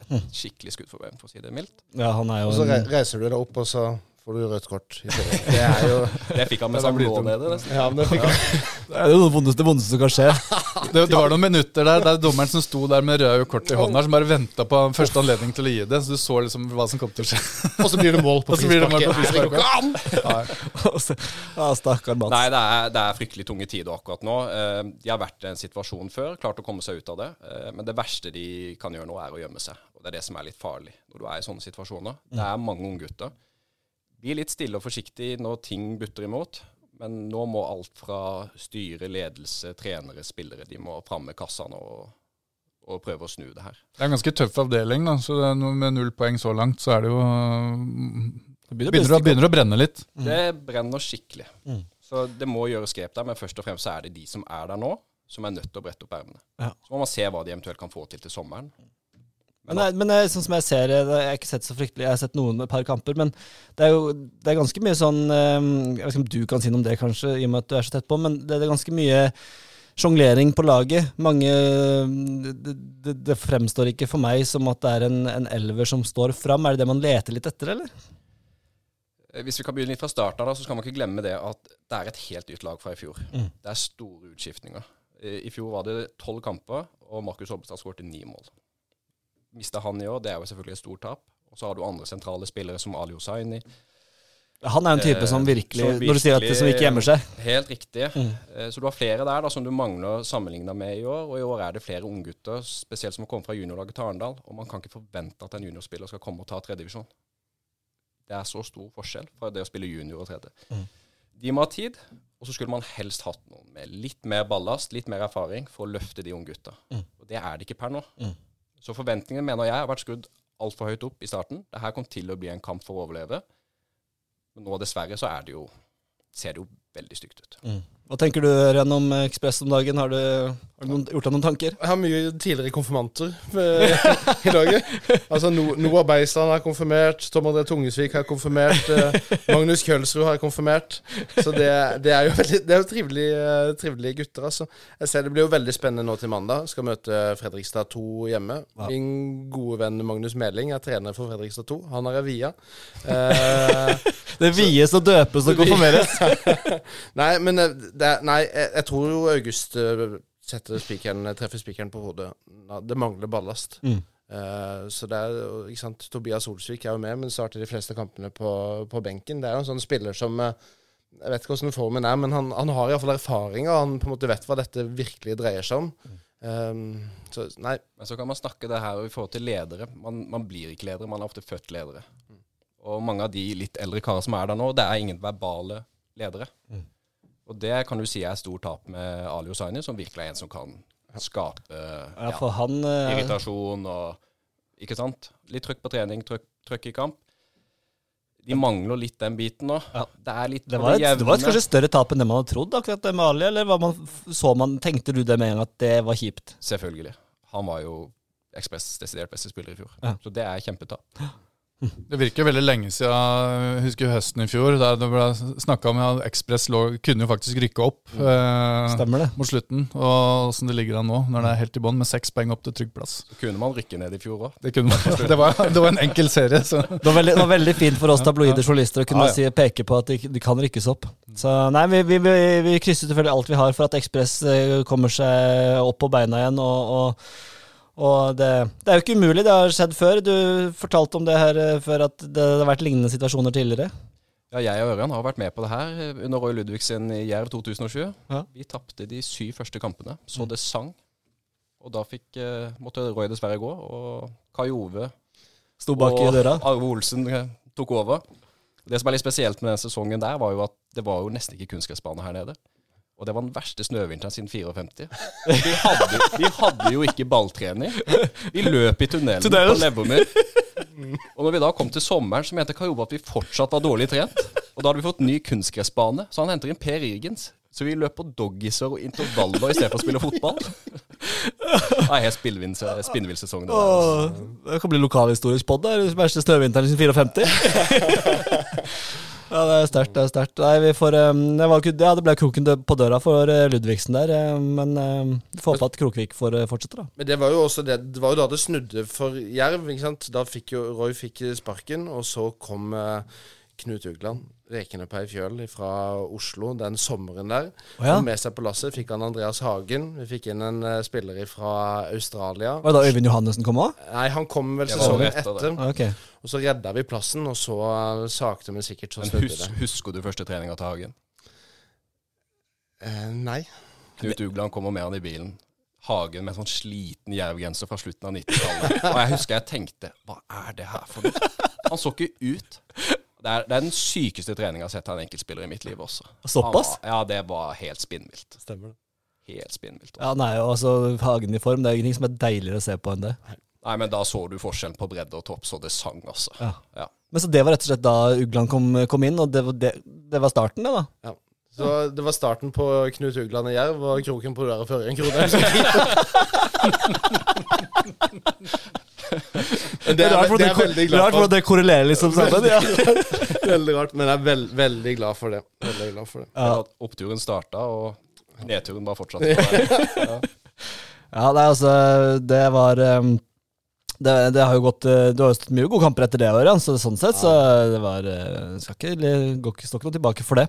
et skikkelig skudd for baugen, for å si det mildt. Ja, han er jo Og så reiser du deg opp, og så får du rødt kort. (laughs) Det er jo (laughs) Det fikk han med Det seg blir nå nede. nesten. Ja, men det fikk (laughs) det er jo det vondeste, vondeste som kan skje. Det, det var noen minutter der der dommeren som sto der med røde kort i hånda, som bare venta på første anledning til å gi det. Så du så liksom hva som kom til å skje. Og så blir det mål på frisparket. ja, stakkar Mats. Nei, det er, det er fryktelig tunge tider akkurat nå. Eh, De har vært i en situasjon før, klart å komme seg ut av det. Eh, Men det verste de kan gjøre nå, er å gjemme seg. Og Det er det som er litt farlig når du er i sånne situasjoner. Det er mange unggutter. Bli litt stille og forsiktig når ting butter imot. Men nå må alt fra styre, ledelse, trenere, spillere, de må fram med kassene og, og prøve å snu det her. Det er en ganske tøff avdeling, da. Så det er noe med null poeng så langt, så er det jo Det Begynner, begynner, å, begynner å brenne litt. Det brenner skikkelig. Mm. Så det må gjøres grep der, men først og fremst så er det de som er der nå, som er nødt til å brette opp ermene. Ja. Så må man se hva de eventuelt kan få til til sommeren. Men, men, men sånn som jeg ser det, Jeg har ikke sett så fryktelig, jeg har sett noen et par kamper, men det er jo det er ganske mye sånn eh, Jeg vet ikke om du kan si noe om det, kanskje, i og med at du er så tett på, men det, er ganske mye sjonglering på laget. Mange det, det, det fremstår ikke for meg som at det er en, en elver som står fram. Er det det man leter litt etter, eller? Eh, Hvis vi kan begynne litt fra starten, da, så skal man ikke glemme det at det er et helt nytt lag fra i fjor. Mm. Det er store utskiftninger. I fjor var det tolv kamper, og Markus Holmestad skåret ni mål. Mista han i år, det er jo selvfølgelig et stort tap. Og så har du andre sentrale spillere som Ali Hossaini. Han er en type Eh, som virkelig, som Når du sier at det som ikke gjemmer seg. Helt riktig. Mm. Eh, Så du har flere der da som du mangler sammenligna med i år. Og i år er det flere unggutter, spesielt som har kommet fra juniorlaget til Arendal. Og man kan ikke forvente at en juniorspiller skal komme og ta tredjedivisjon. Det er så stor forskjell fra det å spille junior og tredje. Mm. De må ha tid, og så skulle man helst hatt noen med litt mer ballast, litt mer erfaring, for å løfte de unggutta. Mm. Og det er det ikke per nå. Mm. Så forventningene mener jeg har vært skrudd altfor høyt opp i starten. Det her kom til å bli en kamp for å overleve. Men nå dessverre så er det jo ser det jo veldig stygt ut. Hva tenker du gjennom om Ekspress om dagen? Har du, har du noen, gjort deg noen tanker? Jeg har mye tidligere konfirmanter eh, i laget. Altså no Noah Beisland er konfirmert, Tom André Tungesvik har konfirmert, eh, Magnus Kjølsrud har konfirmert. Så det, det er jo veldig, det er jo trivelige, trivelige gutter, altså. Jeg ser Det blir jo veldig spennende nå til mandag. Skal møte Fredrikstad 2 hjemme. Ja. Min gode venn Magnus Medling er trener for Fredrikstad 2. Han er via. (laughs) Eh, Det vies og døpes og konfirmeres. (laughs) nei, men eh, det, nei, jeg, jeg tror jo August eh, setter spikeren, treffer spikeren på hodet. Det mangler ballast. Mm. Uh, så det er ikke sant, Tobias Olsvik er jo med, men starter de fleste kampene på, på benken. Det er jo en sånn spiller som eh, Jeg vet ikke hvordan formen er, men han, han har iallfall erfaring, og han på en måte vet hva dette virkelig dreier seg om. Um, så nei, Men så kan man snakke det her i forhold til ledere. Man, man blir ikke ledere, man er ofte født ledere. Og mange av de litt eldre karene som er der nå, det er ingen verbale ledere. Mm. Og det kan du si er stort tap med Ali Hossaini, som virkelig er en som kan skape Ja, ja, han eh, irritasjon og Ikke sant? Litt trøkk på trening, trøkk, trøkk i kamp. De mangler litt den biten nå. Ja. Det er litt det var, et, det var et kanskje større tap enn det man hadde trodd, akkurat det med Ali? Eller man, så man, tenkte du det med en gang at det var kjipt? Selvfølgelig. Han var jo Ekspress desidert beste spiller i fjor. Ja. Så det er kjempetap. Det virker veldig lenge siden jeg husker høsten i fjor, der det ble snakka om at Ekspress kunne jo faktisk rykke opp eh, Stemmer det. mot slutten. Og åssen det ligger an nå, når det er helt i bånn, med seks poeng opp til trygg plass. Så kunne man rykke ned i fjor òg. Det, kunne man, det, var, det var en enkel serie, så Det var veldig, det var veldig fint for oss tabloide journalister å kunne Ja, ja. Si, peke på at de, de kan rykkes opp. Så nei, vi, vi, vi, vi krysser selvfølgelig alt vi har for at Ekspress eh, kommer seg opp på beina igjen. og, og og det, det er jo ikke umulig, det har skjedd før. Du fortalte om det her eh, før, at det har vært lignende situasjoner tidligere. Ja, jeg og Ørjan har vært med på det her eh, under Roy Ludvigsen i Jerv 2007. Ja. Vi tapte de syv første kampene, så det sang. Og da fikk, eh, måtte Roy dessverre gå, og Kai Ove Sto bak i og døra. Arve Olsen tok over. Det som er litt spesielt med den sesongen der, var jo at det var jo nesten ikke kunstgressbane her nede. Og det var den verste snøvinteren siden 54. Vi hadde, vi hadde jo ikke balltrening. Vi løp i tunnelen på Levermyr. Og når vi da kom til sommeren, så mente Kajoba at vi fortsatt var dårlig trent. Og da hadde vi fått ny kunstgressbane, så han henter inn Per Irgens. Så vi løp på doggiser og intervaller i stedet for å spille fotball. Er helt spinnvill sesong. Det kan bli lokalhistorisk pod. Den verste snøvinteren siden 54. ja, det er sterkt. Det er sterkt. Nei, vi får um, det, var, ja, det ble kroken på døra for eh, Ludvigsen der, eh, men um, vi får håpe at Krokvik får eh, fortsette, da. Men det var jo også det Det var jo da det snudde for Jerv. ikke sant? Da fikk jo Roy fikk sparken, og så kom eh, Knut Ugland rekende på ei fjøl fra Oslo den sommeren der. Oh, ja. Kom med seg på lasset. Fikk han Andreas Hagen. Vi fikk inn en uh, spiller fra Australia. Var det da Øyvind Johannessen kom òg? Nei, han kom vel sesongen etter etter. det. Ok. Og så redda vi plassen, og så uh, sakte, men sikkert så snudde hus, det. husker du første treninga til Hagen? Eh, nei. Knut Ugland kommer med han i bilen. Hagen med sånn sliten jervgenser fra slutten av 90-tallet. Og jeg husker jeg tenkte Hva er det her for noe? Han så ikke ut. Det er, det er den sykeste treninga jeg har sett av en enkeltspiller i mitt liv også. Såpass? Var- Ja, det var helt spinnvilt. Stemmer det. Helt spinnvilt. Ja, nei, altså Hagen i form, det er ingenting som er deiligere å se på enn det. Nei, men da så du forskjellen på bredde og topp, så det sang, altså. Ja. Ja. Men så det var rett og slett da Ugland kom, kom inn, og det var, det, det var starten, det, da? Så det var starten på Knut Ugland i Jerv, og kroken på døra før en krone. (laughs) Det er, rart det er veldig glad rart for. hvordan det korrelerer liksom (laughs) sammen. Ja. (laughs) Veldig rart, men jeg er veld, veldig glad for det. Veldig glad for det. Ja. Oppturen starta, og nedturen bare fortsatte. Ja, nei, altså, det var um, det, det har jo gått uh, Du har jo stått mye gode kamper etter det året, så sånn sett så det var uh, Skal ikke, det går ikke stå ikke noe tilbake for det.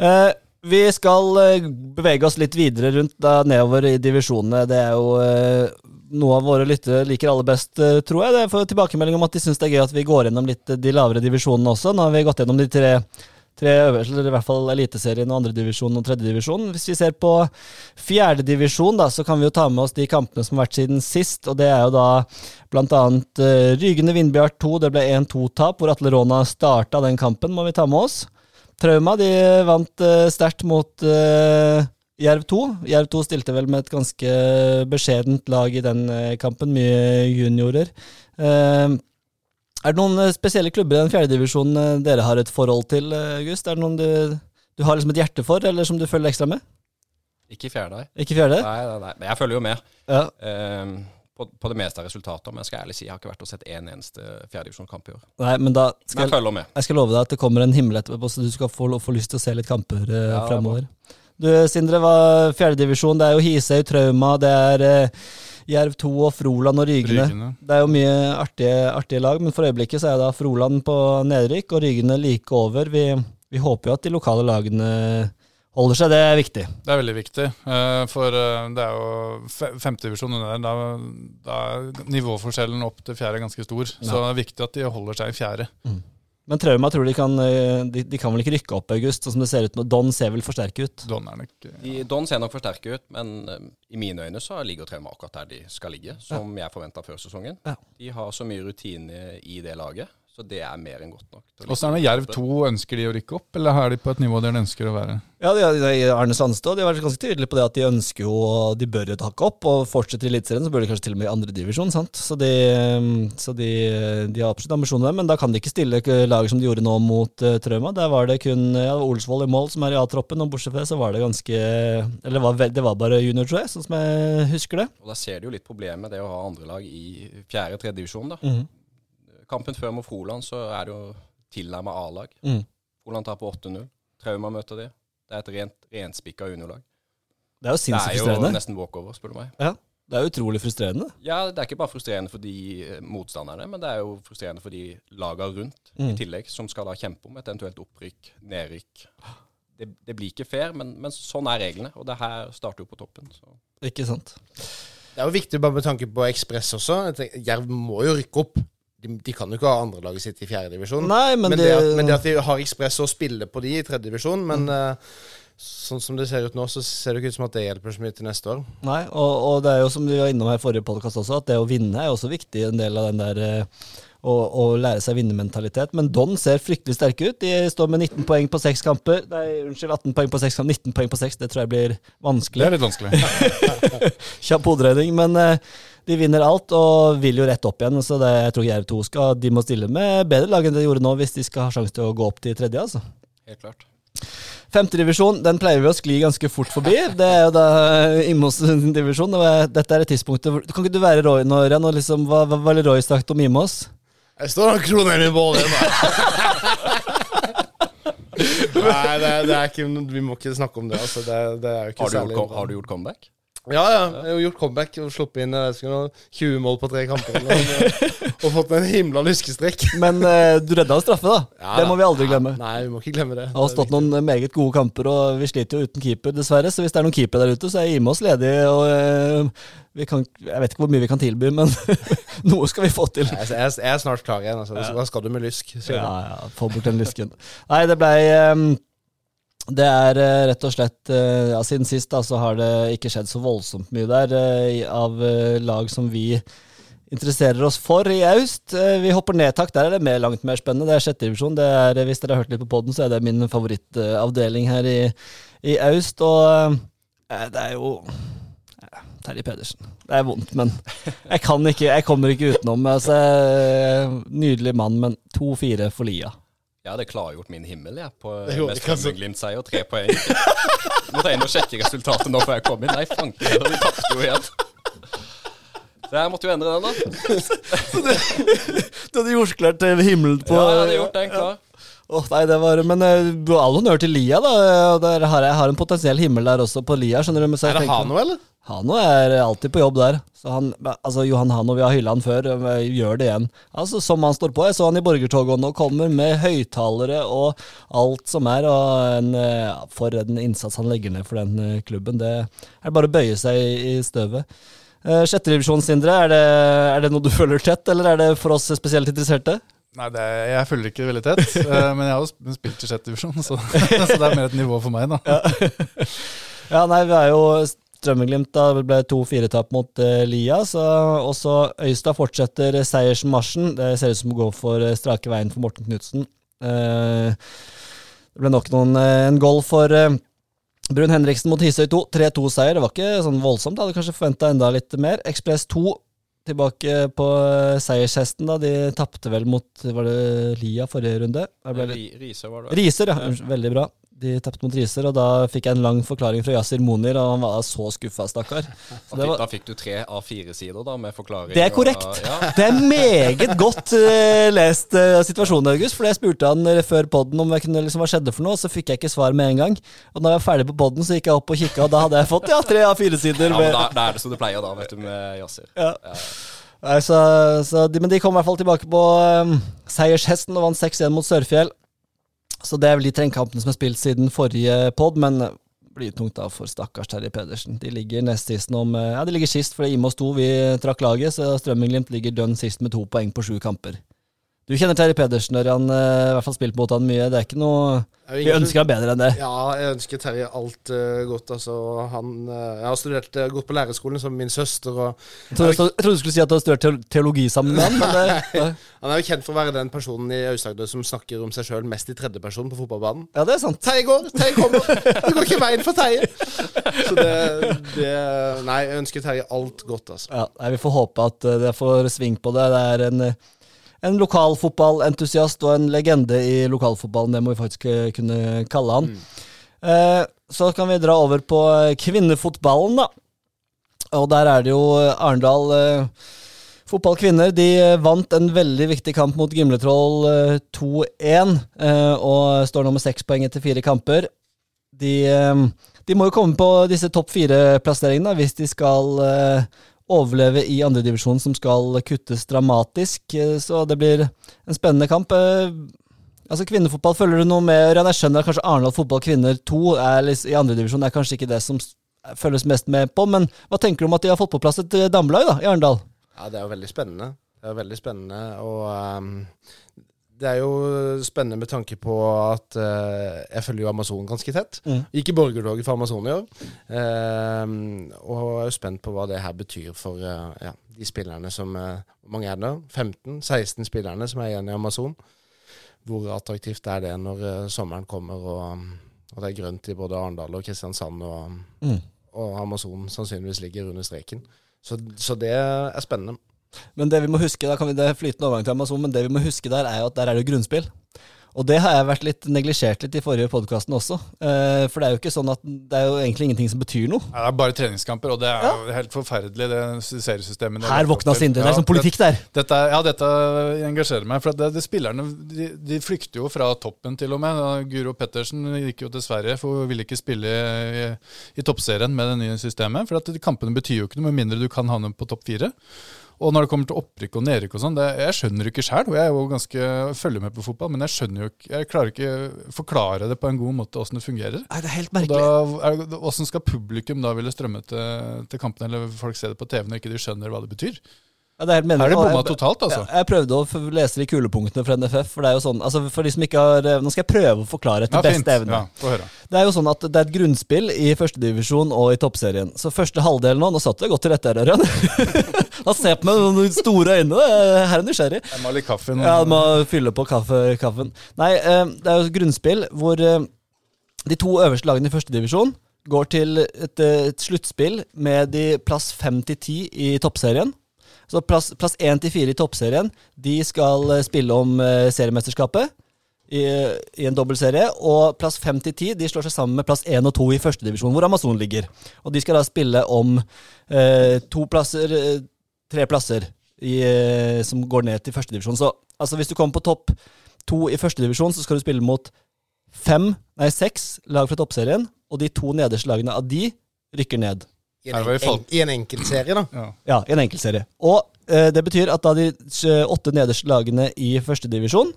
Uh, vi skal uh, bevege oss litt videre rundt da, nedover i divisjonene. Det er jo uh, noe av våre lyttere liker aller best, uh, tror jeg. Det for tilbakemelding om at de syns det er gøy at vi går gjennom litt de lavere divisjonene også. Nå har vi gått gjennom de tre tre øverste, eller i hvert fall Eliteserien og andredivisjon og tredjedivisjon. Hvis vi ser på fjerdedivisjon, da, så kan vi jo ta med oss de kampene som har vært siden sist. og Det er jo da bl.a. Uh, Rygende Vindbjart 2, det ble 1-2-tap, hvor Atle Råna starta den kampen, må vi ta med oss. Trauma de vant uh, sterkt mot uh, Jerv 2. Jerv 2 stilte vel med et ganske beskjedent lag i den uh, kampen, mye juniorer. Uh, er det noen eh, spesielle klubber i den fjerdedivisjonen eh, dere har et forhold til, eh, August? Er det noen du, du har liksom et hjerte for, eller som du følger ekstra med? Ikke i fjerde. Ikke fjerde? Nei, nei, nei. Men jeg følger jo med. Ja. Ehm, på, på det meste av resultater, men jeg skal ærlig si jeg har ikke vært og sett en eneste fjerdedivisjonskamp i år. Nei, men da skal jeg jeg, følger med. jeg skal love deg at det kommer en himmel etterpå, så du skal få, få lyst til å se litt kamper eh, Ja, det er. Du, Sindre, var fjerdedivisjon. Det er jo Hisøy, Trauma, det er eh, Jerv 2 og Froland og Rygene. Rygene. Det er jo mye artige, artige lag, men for øyeblikket så er da Froland på nedrykk og Rygene like over. Vi, vi håper jo at de lokale lagene holder seg, det er viktig. Det er veldig viktig, eh, for eh, det er jo fe- femtedivisjon under der. Da, da er nivåforskjellen opp til fjerde ganske stor. Så det er viktig at de holder seg i fjerde. Men Trauma tror de kan eh, de, de kan vel ikke rykke opp, August, sånn som det ser ut nå. Don ser vel for sterk ut. Don er nok De, Don ser nok for sterk ut, men i mine øyne så ligger Trauma akkurat der de skal ligge, som jeg forventa før sesongen. Ja. De har så mye rutine i det laget, så det er mer enn godt nok. Åssen er det med Jerv 2? Ønsker de å rykke opp, eller er de på et nivå der de ønsker å være? Ja, de, de, Arne Sandstad de har vært ganske tydelige på det at de ønsker jo De bør jo takke opp, og fortsetter i Eliteserien, så bør de kanskje til og med i andredivisjon, sant. Så, de, så de, de har absolutt ambisjoner, men da kan de ikke stille lag som de gjorde nå mot uh, Trauma. Der var det kun ja, Olsvoll i mål som er i A-troppen, og bortsett fra det så var det ganske Eller var, det var bare junior, tror jeg, sånn som jeg husker det. Og Da ser du jo litt problemet det å ha andre lag i fjerde-tredje divisjon. da. Mhm. Kampen før mot Froland så er det jo tilnærma A-lag. Mm. Froland tar på 8-0. Trauma møter de. Det er et rent renspikka juniorlag. Det er jo Det er jo frustrerende. nesten walkover, spør du meg. Det er utrolig frustrerende. Ja, det er ikke bare frustrerende for de eh, motstanderne, men det er jo frustrerende for de laga rundt Mm. i tillegg, som skal da kjempe om et eventuelt opprykk, nedrykk. Det, det blir ikke fair, men, men sånn er reglene, og det her starter jo på toppen. Så. Ikke sant? Det er jo viktig bare med tanke på Ekspress også. Jerv må jo rykke opp. De, de kan jo ikke ha andrelaget sitt i fjerdedivisjon. Men, Men, det, det at, men det at de har Ekspress og spiller på de i tredjedivisjon Men eh, sånn som det ser ut nå, så ser det ikke ut som at det hjelper så mye til neste år. Nei, og, og det er jo som vi var innom her i forrige podkast også, at det å vinne er også viktig. En del av den der eh, å, å lære seg vinnermentalitet. Men Don ser fryktelig sterke ut. De står med 19 poeng på seks kamper. Nei, unnskyld, 18 poeng på seks kamper. 19 poeng på seks, det tror jeg blir vanskelig. Det er litt vanskelig. (laughs) Kjapp hoderegning. Men eh, de vinner alt og vil jo rett opp igjen. Så det, jeg tror Jerv 2 skal De må stille med bedre lag enn de gjorde nå, hvis de skal ha sjanse til å gå opp til tredje. altså. Helt klart. Femtedivisjon, den pleier vi å skli ganske fort forbi. Det er jo da (laughs) Imos divisjon. og Dette er et tidspunkt Kan ikke du være Roy nå, Ørjan? Liksom, hva var Roy sagt om Imos? Jeg står og kroner i bålet. (laughs) Nei, det, er- det er ikke Vi må ikke snakke om det. Altså. Det, det er jo ikke Har du, gjort, særlig har du gjort comeback? Ja, ja. Jeg har gjort comeback og sluppet inn noe, 20 mål på tre kamper. Og, og fått en himla lyskestrekk. (laughs) Men eh, du redda en straffe, da. Ja, det må vi aldri glemme. Nei, vi må ikke glemme det. Det har stått noen meget gode kamper, og vi sliter jo uten keeper, dessverre. Så hvis det er noen keepere der ute, så er Imos ledig. Og eh, vi kan, jeg vet ikke hvor mye vi kan tilby, men (laughs) noe skal vi få til. Jeg, jeg, jeg er snart klar igjen. Altså. Hva skal du med lysk? Ja, ja, få bort den lysken. Nei, det blei ehm, Det er eh, rett og slett eh, ja, Siden sist da, så har det ikke skjedd så voldsomt mye der eh, av lag som vi interesserer oss for i Aust. Vi hopper ned takk. Der er det mer, langt mer spennende. Det er sjette divisjon. Det eh, hvis dere har hørt litt på poden, så er det min favorittavdeling her i, i Aust. Og ja, det er jo Terje Pedersen. Det er vondt, men jeg kan ikke, jeg kommer ikke utenom. Altså, nydelig mann, men 2-4 for Lia. Jeg hadde klargjort min himmel jeg, på, mest. Strømmen-Glimt-seier, tre poeng. Måtte jeg inn og sjekke resultatet nå før jeg kom inn. Nei, fanken heller, vi tapte jo igjen. Så jeg måtte jo endre den, da. Du hadde gjort klart til himmelen på Ja, jeg hadde gjort den klar. Åh, nei, det var Men eh, all honnør til Lia, da. Der har jeg har en potensiell himmel der også, på Lia. skjønner du? Så jeg Er det Hano, eller? Hano er alltid på jobb der. Så han, altså Johan Hano, vi har hylla han før, gjør det igjen. Altså Som han står på. Jeg så han i borgertoget nå, kommer med høyttalere og alt som er. Og en, eh, for en innsats han legger ned for den eh, klubben. Det er bare å bøye seg i, støvet. Sjetterevisjon, Sjettedivisjon, Sindre, er det, er det noe du (laughs) følger tett, eller er det for oss spesielt interesserte? Nei, det er, jeg følger ikke veldig tett, (laughs) eh, men jeg har jo spilt i sjette divisjon, så, (laughs) så det er mer et nivå for meg, da. Ja, nei, vi er jo Strømmeglimt da ble to firetap mot eh, Lia. Så også Øystad fortsetter seiersmarsjen. Det ser ut som å gå for eh, strake veien for Morten Knutsen. Eh, det ble nok noen, en goal for Brun Henriksen mot Hisøy 2. 3-2-seier. Det var ikke sånn voldsomt. Hadde kanskje forventa enda litt mer. Ekspress 2 tilbake på seiershesten. da. De tapte vel mot Var det Lia forrige runde? Da ble det- Ri- Riise var det. Riser, ja. Veldig bra. De tapte mot Riser, og da fikk jeg en lang forklaring fra Yasir Monir, og han var så skuffa, stakkar. Var- da fikk du tre av fire sider da, med forklaring. Det er og- korrekt. ja. Det er meget godt uh, lest uh, situasjonen, August. For jeg spurte han eh, før podden om kunne, liksom, hva skjedde for noe, så fikk jeg ikke svar med en gang. Og da jeg var ferdig på podden, så gikk jeg opp og kikka, og da hadde jeg fått ja, tre av fire sider. Ja, med- da, da er det som det pleier da, vet du, med Yasir. Ja. Nei, så, så de, men de kom i hvert fall tilbake på um, seiershesten og vant 6-1 mot Sørfjell. Så det er vel de trengkampene som er spilt siden forrige pod, men blir tungt da for stakkars Terje Pedersen. De ligger nest sist med Ja, de ligger sist fordi Imos 2 vi trakk laget, så Strømmen-Glimt ligger dønn sist med to poeng på sju kamper. Du kjenner Terje Pedersen når han eh, i hvert fall spilt mot han mye. Det er ikke noe Vi ønsker han bedre enn det. Ja, jeg ønsker Terje alt uh, godt. Altså, han, uh, jeg har studert uh, gått på lærerskolen som min søster. Og Jeg trodde, jeg trodde du skulle si at du har studert teologi sammen med han, men (laughs) han er jo kjent for å være den personen i Aust-Agder som snakker om seg sjøl mest i tredjeperson på fotballbanen. ja, det er sant. Terje går! Terje kommer! Det går ikke veien for Terje! Så det, det Nei, jeg ønsker Terje alt godt, altså. Ja, nei, Vi får håpe at det får sving på det. Det er en, en lokalfotballentusiast og en legende i lokalfotballen. Det må vi faktisk eh, kunne kalle han. Eh, så kan vi dra over på eh, kvinnefotballen, da. Og der er det jo Arendal eh, fotballkvinner. De vant en veldig viktig kamp mot Gimletroll eh, 2-1, eh, og står nå med seks poeng etter fire kamper. De, de må jo komme på disse topp fire-plasseringene hvis de skal overleve i andredivisjon, som skal kuttes dramatisk. Eh, Så det blir en spennende kamp. Eh, Altså Kvinnefotball, følger du noe med? Jeg skjønner at kanskje Arendal fotball kvinner 2 er i andredivisjon er kanskje ikke det som følges mest med på, men hva tenker du om at de har fått på plass et eh, damelag da, i Arendal? Ja, det er jo veldig spennende. Det er veldig spennende, og ehm, det er jo spennende med tanke på at uh, jeg følger jo Amazon ganske tett. Mm. Gikk i borgertoget for Amazon i år. Uh, og er jo spent på hva det her betyr for uh, ja, de spillerne som Hvor mange er det? 15-16 spillerne som er igjen i Amazon. Hvor attraktivt er det når sommeren kommer og, og det er grønt i både Arendal og Kristiansand, og, Mm. og Amazon sannsynligvis ligger under streken. Så, så det er spennende. Men det vi må huske, da kan vi det er flytende overgang til Amazon, men det vi må huske der, er jo at der er det grunnspill. Og det har jeg vært litt neglisjert litt i forrige podkasten også. Eh, for det er jo ikke sånn at det er jo egentlig ingenting som betyr noe. Ja, det er bare treningskamper, og det er jo helt forferdelig, det seriesystemet. Her våkna. Sindre. Det Ja, er sånn politikk der. Dette, er- ja, dette engasjerer meg. For det, det spillerne de, de flykter jo fra toppen, til og med. Guro Pettersen gikk jo til Sverige, for hun ville ikke spille i, i toppserien med det nye systemet. For at kampene betyr jo ikke noe, med mindre du kan havne på topp fire. Og når det kommer til opprykk og nedrykk og sånn, jeg skjønner ikke sjøl. Jeg er jo ganske, følger med på fotball, men jeg skjønner jo ikke, jeg klarer ikke forklare det på en god måte åssen det fungerer. Nei, det er helt merkelig. er, Hvordan skal publikum da ville strømme til, til kampen, eller folk ser det på TV når ikke de skjønner hva det betyr? Ja, det er helt Er det. Bomma totalt, altså? Ja, jeg prøvde å lese de kulepunktene fra NFF. For det er jo sånn, altså for de som ikke har Nå skal jeg prøve å forklare etter Ja, beste evne. Ja. Det er jo sånn at det er et grunnspill i førstedivisjon og i toppserien. Så første halvdel nå Nå satt det godt til rette her, Ørjan. (laughs) Han ser på meg med noen store øyne. Her er nysgjerrig. Jeg må ha litt kaffe. nå. Ja, du må fylle på kaffe, kaffen. Nei, eh, det er jo et grunnspill hvor eh, de to øverste lagene i førstedivisjon går til et, eh, et sluttspill med de plass fem til ti i toppserien. Så plass, plass én til fire i toppserien, de skal eh, spille om eh, seriemesterskapet i, i en dobbeltserie. Og plass fem til ti de slår seg sammen med plass én og to i førstedivisjon, hvor Amazon ligger. Og de skal da spille om eh, to plasser eh, tre plasser i, som går ned til førstedivisjon. Så altså, hvis du kommer på topp to i førstedivisjon, så skal du spille mot fem, nei seks lag fra toppserien, og de to nederste lagene av de rykker ned. I en, en, i en enkeltserie, da. Ja. Ja, i en enkeltserie. Og eh, det betyr at da de eh, åtte nederste lagene i førstedivisjon,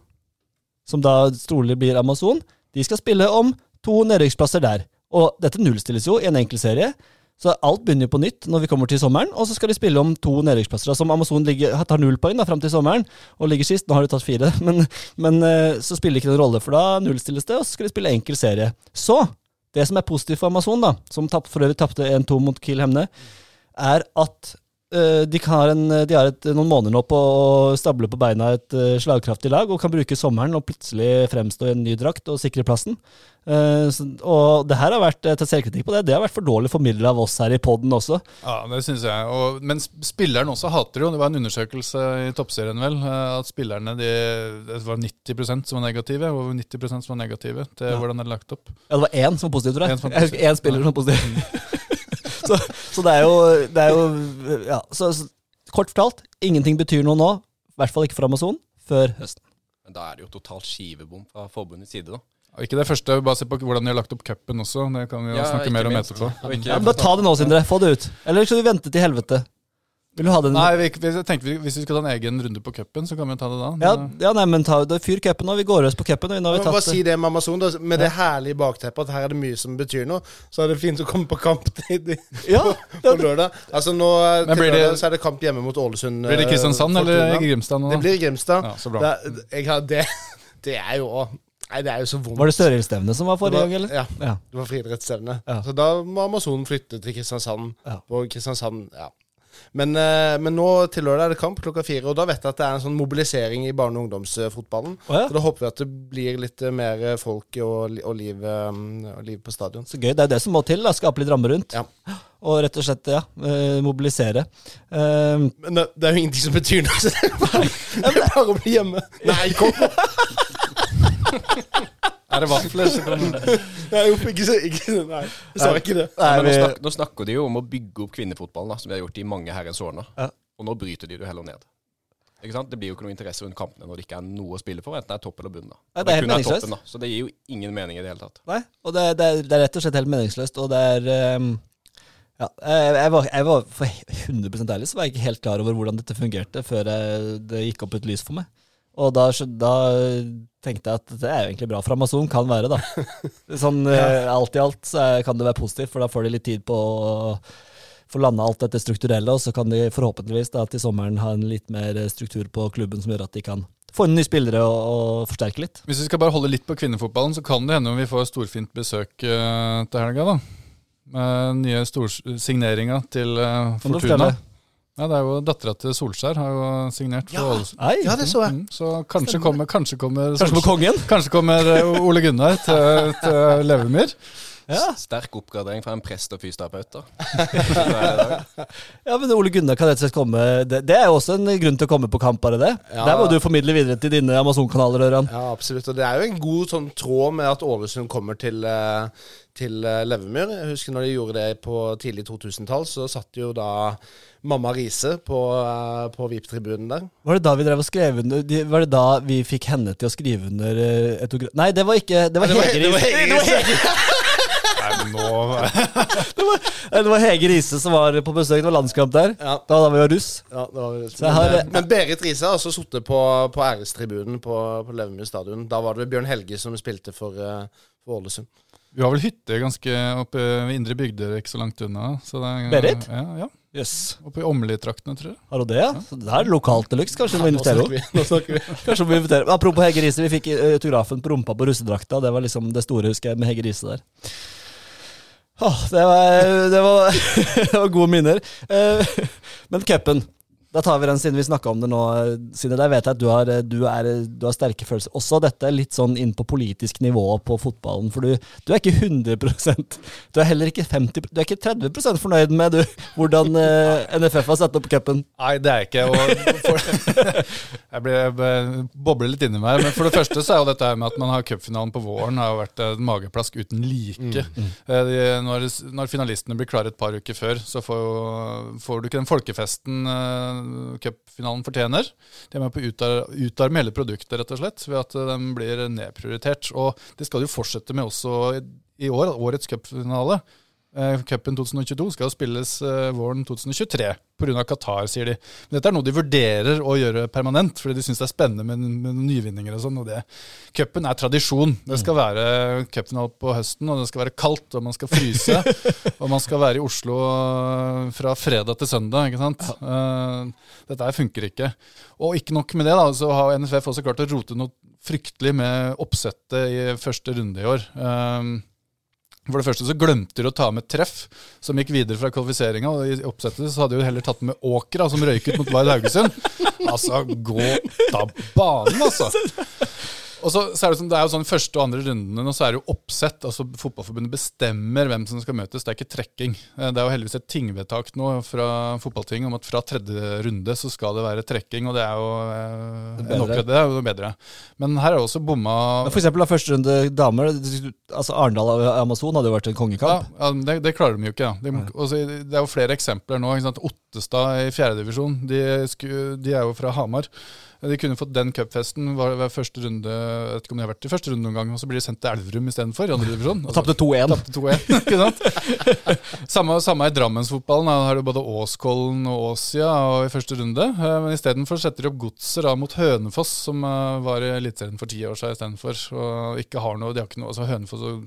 som da trolig blir Amazon, de skal spille om to nedrykksplasser der. Og dette nullstilles jo i en enkeltserie, så alt begynner jo på nytt når vi kommer til sommeren, og så skal de spille om to nedrykksplasser. Som Amazon ligger, tar null poeng da, fram til sommeren, og ligger sist. Nå har de tatt fire, (laughs) men, men eh, så spiller det ikke noen rolle, for da nullstilles det, og så skal de spille enkel serie. Så, det som er positivt for Amazon, da, som tapp, for øvrig tapte 1-2 mot Kiel Hemne, er at de, kan ha en, de har et, noen måneder nå på å stable på beina et eh, slagkraftig lag, og kan bruke sommeren og plutselig fremstå i en ny drakt og sikre plassen. Uh, så, og det her har vært eh, til selvkritikk på det. Det har vært for dårlig formidla av oss her i poden også. Ja, det synes jeg. Og, men spillerne også hater det jo. Det var en undersøkelse i toppserien vel, eh, at spillerne de, det var 90% som var negative. og 90% som var negative til hvordan det er lagt opp. Ja, det var én som var positiv, tror jeg. En én spiller som var positiv. (laughs) så, så det er jo, det er jo ja, så, så, Kort fortalt, ingenting betyr noe nå, i hvert fall ikke for Amazon, før høsten. Men da er det jo totalt skivebom fra forbundets side, da. Og Ikke det første, bare se på hvordan de har lagt opp cupen også. Det kan vi jo Ja, snakke mer om minst. etterpå. Ja, men bare ta det nå, Sindre. Få det ut. Eller skal du vente til helvete? Vil du ha den? Nei, vi, vi, vi, Hvis vi skal ta en egen runde på cupen, så kan vi ta det da. Ja, ja, nei, men ta, da, fyr cupen nå. Vi går løs på cupen. bare si det med Amazon, da, med det herlige bakteppet at her er det mye som betyr noe. Så er det fint å komme på kamp (laughs) til, Ja, på lørdag. Altså nå Men til lørdag så er det kamp hjemme mot Ålesund. Blir det eh, Kristiansand eller Grimstad nå? Det blir Grimstad. Ja, så bra. Det, jeg har, det, (laughs) det er jo Nei, det er jo så vondt. Var det Størildstevnet som var forrige gang, eller? Ja. Ja. Det var friidrettsstevne. Ja. Så da må Amazonen flytte til Kristiansand. Ja. Og Kristiansand, ja. Men, eh, men nå til lørdag er det kamp klokka fire, og da vet jeg at det er en sånn mobilisering i barne- og ungdomsfotballen. Oh, ja. Så da håper vi at det blir litt eh, mer folk og, og, liv, eh, og liv på stadion. Så gøy. Det er det som må til. da, Skape litt ramme rundt. Ja. Og rett og slett ja, eh, mobilisere. Um, Men det, det er jo ingenting som betyr noe, så det er bare, det er bare å bli hjemme. Nei, kom! (laughs) Er det vafler, så kan (laughs) Nei, jo, ikke, så- ikke, nei, jeg sa ikke det. nei, Men nå, vi, snak, nå snakker de jo om å bygge opp kvinnefotballen, da, som de har gjort i mange herrens år nå. Ja. Og nå bryter de det heller ned. Ikke sant? Det blir jo ikke noe interesse rundt kampene når det ikke er noe å spille for, enten det er topp eller bunn. da. Nei, det er helt kun meningsløst. toppen, da. Så det gir jo ingen mening i det hele tatt. nei, og det, det, er, det er rett og slett helt meningsløst. Og det er eh, ja, jeg, jeg, var, jeg var for 100 ærlig så var jeg ikke helt klar over hvordan dette fungerte før jeg, det gikk opp et lys for meg. Og da, da tenkte jeg at det er jo egentlig bra for Amazon, kan være, da. (laughs) Sånn ja. alt i alt så kan det være positivt, for da får de litt tid på å få landa alt dette strukturelle, og så kan de forhåpentligvis da til sommeren ha en litt mer struktur på klubben som gjør at de kan få inn nye spillere og, og forsterke litt. Hvis vi skal bare holde litt på kvinnefotballen, så kan det hende om vi får storfint besøk eh, til helga, da. Med nye storsigneringa til uh, Fortuna. Ja, det er jo Dattera til Solskjær har jo signert for. Ålesund. Ja. Ja, det så jeg. Mm, så kanskje kommer, kanskje kommer, Kanskje kanskje kommer eh, Ole Gunnar til, til Levermyr. Ja. Sterk oppgradering fra en prest og fysioterapeut. er. (laughs) Ja, men Ole Gunnar kan rett og slett komme Det, det er jo også en grunn til å komme på kamp, bare det. Ja. Der må du formidle videre til dine Amazon-kanaler, Ørjan. Ja, absolutt. Og det er jo en god sånn tråd med at Ålesund kommer til, eh, til Levemyr. Jeg husker når de gjorde det på tidlig 2000-tall, så satt jo da mamma Riise på, eh, på VIP-tribunen der. Var det da vi drev og skrev under de- Var det da vi fikk henne til å skrive under eh, autograf... Nei, det var ikke Det var Nei, det var- Hege Riise. (laughs) Hege (laughs) Det var nå Nei, det var Hege Riise som var på besøk. Det var landskamp der. Ja. Da da vi var russ. Ja, det var, Så jeg har- men, eh, men Berit Riise har også sittet på, på ærestribunen på, på Levemyr stadion. Da var det Bjørn Helge som spilte for, eh, for Ålesund. Vi har vel hytte ganske oppe ved Indre Bygder, ikke så langt unna. Så det er, Berit? Ja, ja. Yes. Oppe i Åmli-traktene, tror jeg. Har hun det, ja? Så det er lokalt deluxe. Kanskje vi (laughs) må invitere henne? Nå Apropos Hege Riise, vi fikk eh, autografen på rumpa på russedrakta. Det var liksom det store, husker jeg, med Hege Riise der. Var, det var, (laughs) det var gode minner. Eh, (laughs) Men cupen. Da tar vi den siden vi snakka om det nå. Siden der vet jeg at du har, du, er, du har sterke følelser. Også dette er litt sånn inn på politisk nivå på fotballen. For du, du er ikke 100% Du er heller ikke 50 Du er ikke 30% fornøyd med du, hvordan eh, NFF har satt opp cupen. Nei, det er jeg ikke. Og for, (laughs) jeg ble, jeg bobler litt inni meg. Men for det første så er jo dette her med at man har cupfinalen på våren, har jo vært en mageplask uten like. Mm. De, når, når finalistene blir klare et par uker før, så får, jo- får du ikke den folkefesten eh, cupfinalen fortjener. De er med på å utar- utarme hele produktet, rett og slett, ved at eh, de blir nedprioritert. Og det skal de jo fortsette med også i år, årets cupfinale. Eh, Cupen 2022 skal spilles eh, våren 2023 pga. Qatar, sier de. Men dette er noe de vurderer å gjøre permanent, fordi de syns det er spennende med, med nyvinninger og sånn. og det. Cupen er tradisjon. Det skal være cupfinale på høsten, og det skal være kaldt, og man skal fryse. (laughs) og man skal være i Oslo eh, fra fredag til søndag, ikke sant. Ja. dette her funker ikke. Og ikke nok med det, da, så har NFF også klart å rote noe fryktelig med oppsettet i første runde i år. Eh, for det første så glemte de å ta med treff, som gikk videre fra kvalifiseringa. Og i oppsettet så hadde de heller tatt med Åkra, som røyket mot Vard Haugesund. Altså, gå da banen, altså! Og så, så er det, sånn, det er jo sånn første og andre rundene, og så er det jo oppsett. altså Fotballforbundet bestemmer hvem som skal møtes, det er ikke trekking. Eh, Det er jo heldigvis et tingvedtak nå fra fotballtinget om at fra tredje runde så skal det være trekking, og det er jo eh, Det bedre. det er jo bedre. Men her er det også bomma Men For eksempel da, første runde damer, altså Arendal og Amazon hadde jo vært en kongekamp. ja det, det klarer de jo ikke. Ja. De, også, det er jo flere eksempler nå. Ottestad i fjerdedivisjon, de, de er jo fra Hamar. De kunne fått den cupfesten var- ved første runde jeg vet ikke om de har vært i første runde noen gang, og så blir de sendt til Elverum istedenfor, divisjon. Og tapte 2-1. Tapte 2-1, (laughs) ikke sant? (laughs) samme, samme i Drammensfotballen. Da har du både Åskollen og Åsia og i første runde. Eh, Men istedenfor setter de opp Godset mot Hønefoss, som eh, var i Eliteserien for ti år siden istedenfor. Og ikke har noe, de har ikke noe, altså Hønefoss og,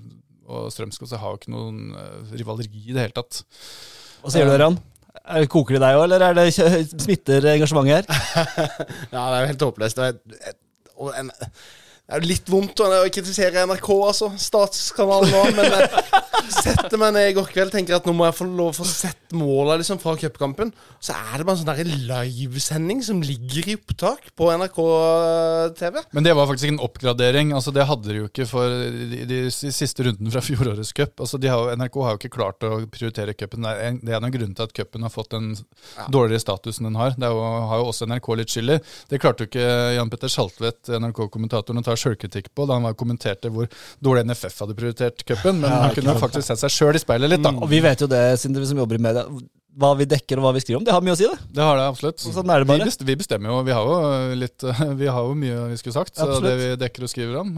og Strømsgodset har jo ikke noen eh, rivaleri i det hele tatt. Hva sier du, Ørjan? Er- Koker det deg òg, eller er det smitter engasjementet her? (laughs) Ja, det er jo helt håpløst. Og en, det er jo litt vondt å kritisere NRK, altså. Statskanalen nå. Men jeg setter meg ned i går kveld tenker at nå må jeg få lov å få sett måla liksom, fra cupkampen. Så er det bare en sånn livesending som ligger i opptak på NRK TV. Men det var faktisk ikke en oppgradering. altså Det hadde de jo ikke for de, de siste rundene fra fjorårets cup. Altså de har, NRK har jo ikke klart å prioritere cupen. Det er en- av grunnene til at cupen har fått den dårligere statusen den har. Det jo, har jo også NRK litt skyld i. Det klarte jo ikke Jan Petter Saltvedt, NRK-kommentatoren, å ta sjølkritikk på da han var kommenterte hvor dårlig NFF hadde prioritert cupen. Men han kunne faktisk sett seg sjøl i speilet litt, da. Og vi vet jo det, Sindre, vi som jobber i media. Hva vi dekker og hva vi skriver om, det har mye å si, det. Det har det absolutt. Sånn det. Vi, best, vi bestemmer jo. Vi har jo litt (laughs) Vi har jo mye vi skulle sagt. Så Absolutt. det vi dekker og skriver om,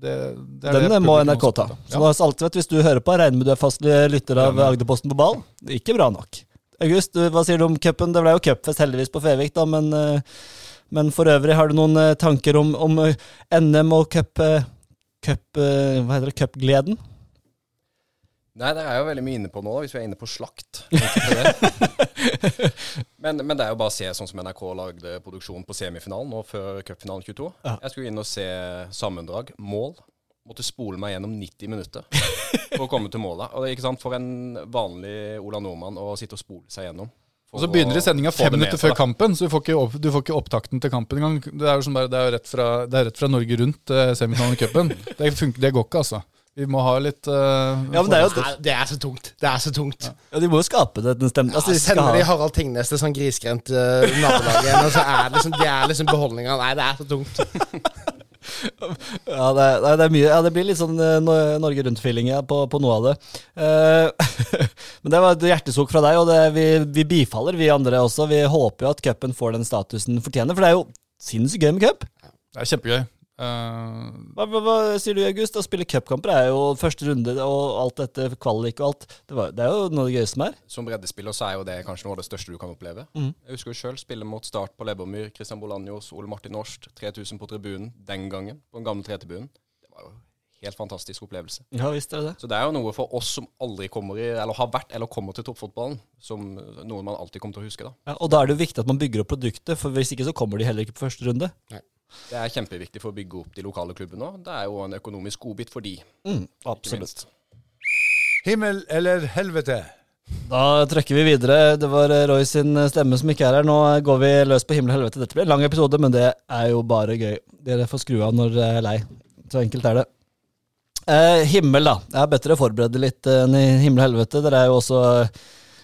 det, det er Den må NRK ta. tar. Så alt vet, hvis du hører på, regner med du er fast lytter av Agderposten på ball. Ikke bra nok. August, hva sier du om cupen? Det ble jo cupfest heldigvis på Fevik, da, men, eh, men for øvrig, har du noen eh, tanker om, om eh, NM og cup... eh, Cup, hva heter det? Cupgleden? Nei, det er jo veldig mye inne på nå, hvis vi er inne på slakt. (laughs) Men, men det er jo bare å se sånn som NRK lagde produksjon på semifinalen nå før cupfinalen 22. Ja. Jeg skulle inn og se sammendrag. Mål. Måtte spole meg gjennom 90 minutter (laughs) for å komme til målet. Og det er ikke sant, For en vanlig Ola Nordmann å sitte og spole seg gjennom. Og så begynner de sendinga fem med minutter før da. kampen, så du får ikke, opp, du får ikke opptakten til kampen engang. Det er jo sånn bare, det er jo rett fra, det er rett fra Norge Rundt, eh, semifinalen i cupen. (laughs) Det, det går ikke, altså. Vi må ha litt uh, Ja, men det er jo Nei, det er så tungt. Det er så tungt. Ja, De må jo skape det, den stemningen. Altså, Ja, de skal sender de ha, Harald Tingnes til sånn grisgrendt uh, nabolag igjen, og så er det liksom, de er liksom beholdninga. Nei, det er så tungt. (laughs) ja, det, det er mye. Ja, det blir litt sånn eh, Norge Rundt-feeling ja, på, på noe av det. Uh, (laughs) men det var et hjertesukk fra deg, og det, vi, vi bifaller, vi andre også. Vi håper jo at cupen får den statusen den fortjener, for det er jo sinnssykt gøy med cup. Det er kjempegøy. Eh, Hva, hva, hva sier du, i August? Å spille cupkamper er jo første runde og alt dette, kvalik og alt. Det, var, det er jo noe av det gøyeste som er. Som breddespiller så er jo det kanskje noe av det største du kan oppleve. Mm. Jeg husker jo sjøl spille mot Start på Lebermyr, Christian Bolanjos, Ole Martin Norst. 3000 på tribunen den gangen, på den gamle tretribunen. Det var jo en helt fantastisk opplevelse. Ja visst er det. Så det er jo noe for oss som aldri kommer i, eller har vært eller kommer til toppfotballen, som noe man alltid kommer til å huske. da. Ja, og da er det jo viktig at man bygger opp produktet, for hvis ikke så kommer de heller ikke på første runde. Det er kjempeviktig for å bygge opp de lokale klubbene. òg. Det er jo en økonomisk godbit for de. Mm, absolutt. Himmel eller helvete? Da trekker vi videre. Det var eh, Roy sin stemme som ikke er her. Nå går vi løs på himmel og helvete. Dette blir en lang episode, men det er jo bare gøy. Dere får skru av når dere er lei. Så enkelt er det. Eh, himmel, da. Jeg har bedt dere forberede litt eh, enn i himmel og helvete. Dere er jo også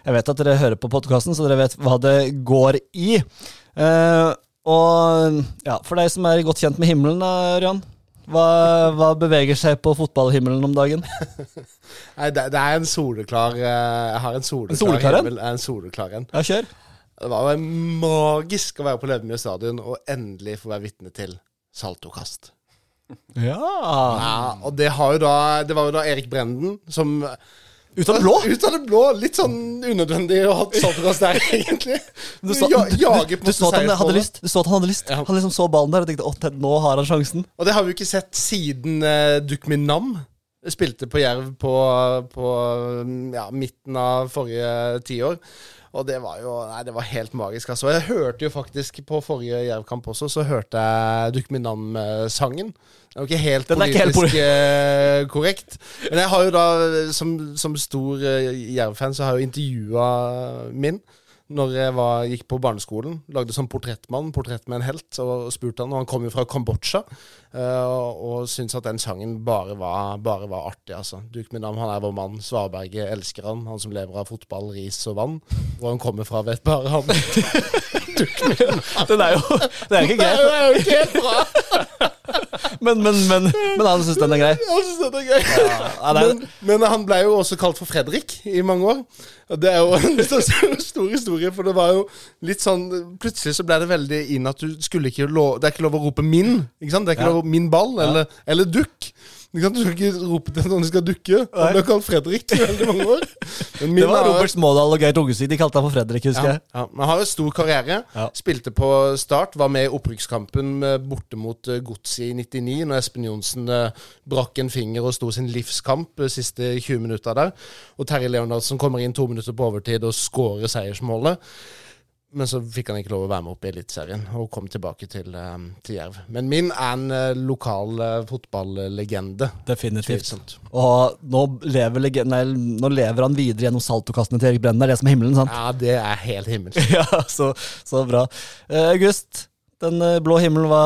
Jeg vet at dere hører på podkasten, så dere vet hva det går i. Eh, og ja, for deg som er godt kjent med himmelen, da, Ørjan. Hva, hva beveger seg på fotballhimmelen om dagen? (laughs) Nei, det, det er en soleklar eh, Jeg har en soleklar, En soleklar en? himmel, En soleklar en. Ja, kjør. Det var jo magisk å være på Løvemyr stadion og endelig få være vitne til saltokast. Ja. Ja, og det, da, det var jo da Erik Brenden som Ut av det blå! Ut av det blå! Litt sånn unødvendig å ha saltokast der, (laughs) egentlig. Du så, ja, du, du, på du så at han hadde lyst. Du så at han hadde lyst Ja. Han liksom så ballen der og tenkte at nå har han sjansen. Og det har vi jo ikke sett siden uh, Dukminam spilte på Jerv på, på mm, ja, midten av forrige tiår. Og det var jo Nei, det var helt magisk. Altså. Jeg hørte jo faktisk på forrige Jerv-kamp også, så hørte jeg navn sangen. Det er jo ikke helt Den er ikke helt politisk eh, korrekt. Men jeg har jo da, som, som stor eh, Jerv-fan, så har jeg jo intervjua min når jeg var, gikk på barneskolen. Lagde sånn portrettmann, portrett med en helt, og spurte han. Og han kom jo fra Kambodsja, eh, og, og syntes at den sangen bare var, bare var artig, altså. Duk min navn, han er vår mann. Svarberget elsker han. Han som lever av fotball, ris og vann. Hvor han kommer fra, vet bare han. (laughs) Den er jo Det er ikke Det er jo ikke helt bra! Men, men, men, men han syns den er grei. Han synes det er grei. Ja, det er, Men, men han ble jo også kalt for Fredrik i mange år. Det er jo en (laughs) stor historie, for det var jo litt sånn Plutselig så ble det veldig inn at du skulle ikke lov Det er ikke lov å rope 'min'. Ikke sant? Det er ikke lov å 'min ball' eller, eller 'dukk'. Du skal ikke rope til noen de skal dukke. Han ble kalt Fredrik i veldig mange år. Men det var er- Robert Smådal og Geir Tungesvik. De kalte han for Fredrik, husker ja, jeg. ja. Men han har jo stor karriere. Ja. Spilte på start, var med i opprykkskampen eh, borte mot uh, Godset i 99, når Espen Johnsen eh, brakk en finger og sto sin livskamp de siste 20 minutter der. Og Terje Leonardsen kommer inn to minutter på overtid og skårer seiersmålet. Men så fikk han ikke lov å være med opp i Eliteserien og kom tilbake til, eh, til Jerv. Men min er en eh, lokal eh, fotballegende. Definitivt. Tvilsomt. Og nå lever, lege- nei, nå lever han videre gjennom saltokastene til Erik Brennen. Det er det som er himmelen, sant? Ja, det er helt himmelsk. (laughs) Ja, så, så bra. Uh, August, den eh, blå himmelen, hva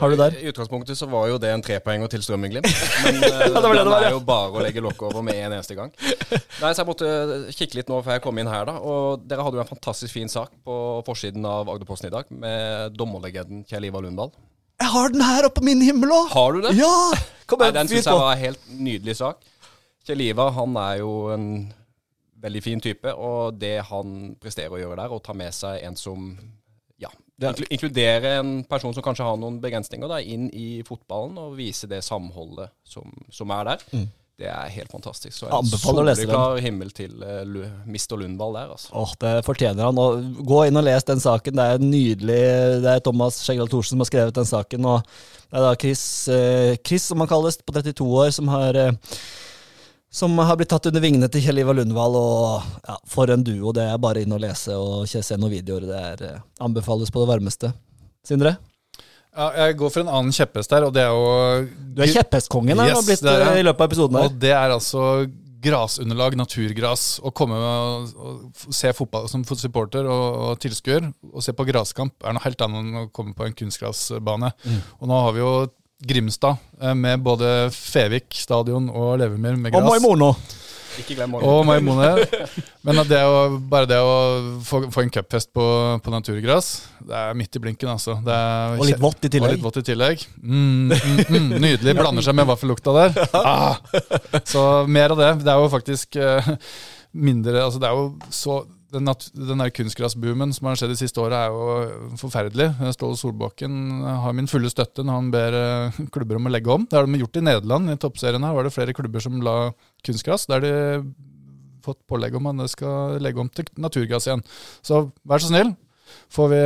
har du der? I utgangspunktet så var jo det en trepoenger til Strømmen-Glimt. (laughs) Men ja, det var det var, er jo bare å legge lokket over med en eneste gang. Nei, så Jeg måtte kikke litt nå før jeg kom inn her. da Og Dere hadde jo en fantastisk fin sak på forsiden av Agderposten i dag med dommerlegenden Kjell Ivar Lundvall. Jeg har den her oppe på min himmel òg! Har du det? Ja! Kom Nei, Den syns jeg var en helt nydelig sak. Kjell Ivar han er jo en veldig fin type, og det han presterer å gjøre der, å ta med seg en som inklu inkludere en person som kanskje har noen begrensninger, da, inn i fotballen og vise det samholdet som, som er der. Det er helt fantastisk. Så en Mm. Soleklar himmel til uh, Mr. Lundvall der, altså. Åh, Det fortjener han. Og gå inn og les den saken. Det er nydelig. Det er Thomas Skjegdal Thorsen som har skrevet den saken. Og det er da Chris, eh, Chris som han kalles, på 32 år, som har eh, som har blitt tatt under vingene til Kjell Ivar Lundvall. Og ja, For en duo. Det er bare inn og lese og se noen videoer. Det er, eh, anbefales på det varmeste. Sindre? Ja, jeg går for en annen kjepphest der, og det er jo Du er kjepphestkongen Yes, blitt det er eh, i løpet av episoden. her Og det er altså grasunderlag, naturgras. Å komme og, og se fotball som supporter og, og tilskuer, og se på graskamp, er noe helt annet enn å komme på en kunstgrasbane. Mm. Og nå har vi jo Grimstad, eh, med både Fevik stadion og Levermyr med Og Maimono! Ikke glem Og morgenen. Maimone. Men det å, bare det å få, få en cupfest på, på naturgress, det er midt i blinken, altså. Det er, Og litt vått i Og tillegg. litt vått i tillegg. Mm, mm, mm, nydelig. Blander seg med vaffellukta der. Ah. Så mer av det. Det er jo faktisk eh, mindre Altså, det er jo så den, der kunstgrasboomen som har skjedd de siste åra, er jo forferdelig. Ståle Solbakken har min fulle støtte når han ber eh, klubber om å legge om. Det har de gjort i Nederland. I toppserien her var det flere klubber som la kunstgras. Der de fått pålegg om at det skal legge om til naturgass igjen. Så vær så snill. Får vi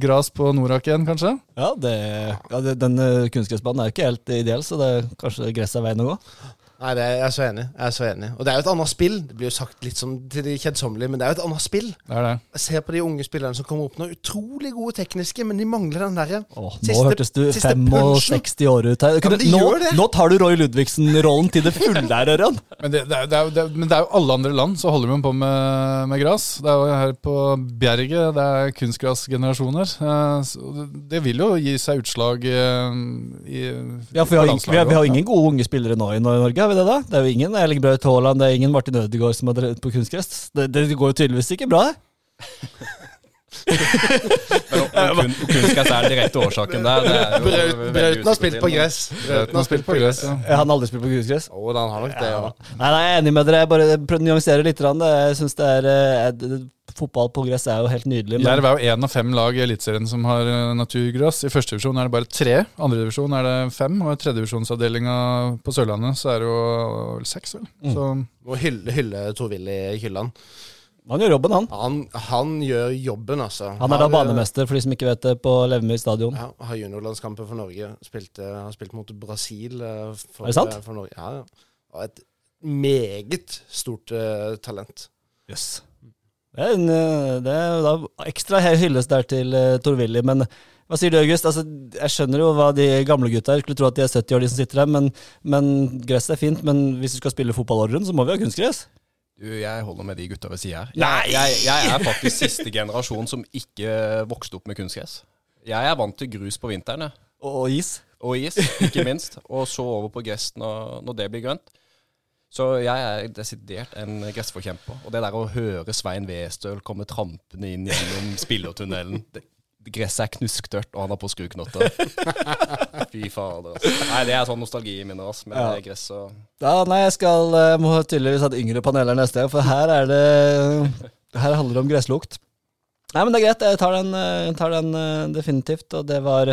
gras på Norak igjen, kanskje? Ja, ja den eh, kunstgressbanen er jo ikke helt ideell, så det kanskje gress er veien å gå. Nei, det er, jeg er så enig. Jeg er så enig. Og det er jo et annet spill. Det blir jo sagt litt som til de kjedsommelige, men det er jo et annet spill. Det er det. Jeg ser på de unge spillerne som kommer opp nå. Utrolig gode tekniske, men de mangler den derre Åh, nå hørtes du 65 år ut her. men de nå, nå tar du Roy Ludvigsen-rollen til det fulle her, Ørjan. (laughs) Men det, det, er, det, men det er jo alle andre land så holder de på med, med gras. Det er jo her på Bjerget det er kunstgrasgenerasjoner. Eh, det, vil jo gi seg utslag i, i Ja, for vi har, på ingen, vi, har, vi har ingen gode unge spillere nå i Norge, vi det da? Det er jo ingen Erling Braut Haaland, det er ingen Martin Ødegaard som har drevet på kunstgress. Det, det går jo tydeligvis ikke bra. (laughs) Men om- om kun, kunstgress er den direkte årsaken der. Det er jo Braut- Brauten har spilt på gress. Brauten har spilt på gress. ja. Han har aldri spilt på kunstgress. Å, da, han har nok det, ja. Nei, nei, jeg er enig med dere. Jeg bare prøvde å nyansere litt. Jeg synes det er eh, det- Fotball på gress er jo helt nydelig. Men Jerv er jo én av fem lag i Eliteserien som har eh, naturgress. I første divisjon er det bare tre. Andre divisjon er det fem. Og i tredjedivisjonsavdelinga på Sørlandet så er det jo vel seks, vel. Mm. Så Må hylle, hylle Tor-Willy Kylland. han gjør jobben, han. Han, han gjør jobben, altså. Han er da banemester, for de som ikke vet det, på Levemyr stadion. Ja, har juniorlandskamper for Norge. Spilte, har spilt mot Brasil. eh, For, Er det sant? eh, For Norge. Ja, ja. Og et meget stort uh, talent. Yes. Det er, en, eh, det er da ekstra hyllest hylles der til uh, Tor-Willy, men hva sier du, August? Altså, jeg skjønner jo hva de gamle gutta er. Skulle tro at de er 70 år, de som sitter her, men, men gresset er fint. Men hvis du skal spille fotball året rundt, så må vi ha kunstgress. Du, jeg holder med de gutta ved sida her. Jeg, jeg, jeg er faktisk siste generasjon som ikke vokste opp med kunstgress. Jeg er vant til grus på vinteren. Og, og is. og is, ikke minst. Og så over på gress når, når det blir grønt. Så jeg er desidert en gressforkjemper. Og det der å høre Svein Westøl komme trampende inn gjennom (laughs) spillertunnelen Gresset er knusktørt, og han har på skruknotter. (laughs) Fy fader. Altså. Nei, det er sånn nostalgi i Men Ja. det er gress og Ja, nei, jeg skal eh, må tydeligvis ha et yngre panel her neste gang, for her er det Her handler det om gresslukt. Nei, men det er greit. Jeg tar den, eh, jeg tar den eh, definitivt. Og det var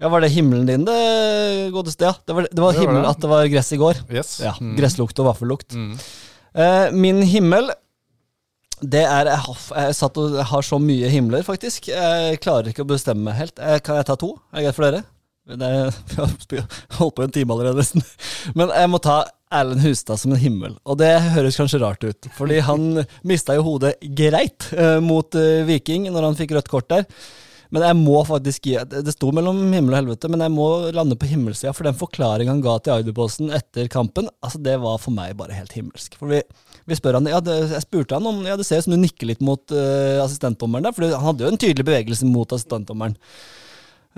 Ja, var det himmelen din, det godeste? Ja, det var, det var Det var det. at det var gress i går. yes. Ja, Mm. Gresslukt og vaffellukt. Mm. Eh, min himmel det er jeg, har- jeg satt og har så mye himler, faktisk. Jeg klarer ikke å bestemme meg helt. Jeg, Kan jeg ta to? Er det greit for dere? Det er, (laughs) vi har holdt på en time allerede, nesten. Men jeg må ta Erlend Hustad som en himmel. Og det høres kanskje rart ut, fordi han mista jo hodet greit eh, mot eh, Viking når han fikk rødt kort der. Men jeg må faktisk gi Det sto mellom himmel og helvete, men jeg må lande på himmelsida. For den forklaringa han ga til Aiderposten etter kampen, altså det var for meg bare helt himmelsk. For vi, vi spør han, ja, det, Jeg spurte han om ja, det ser ut som du nikker litt mot uh, assistentdommeren der, for han hadde jo en tydelig bevegelse mot assistentdommeren.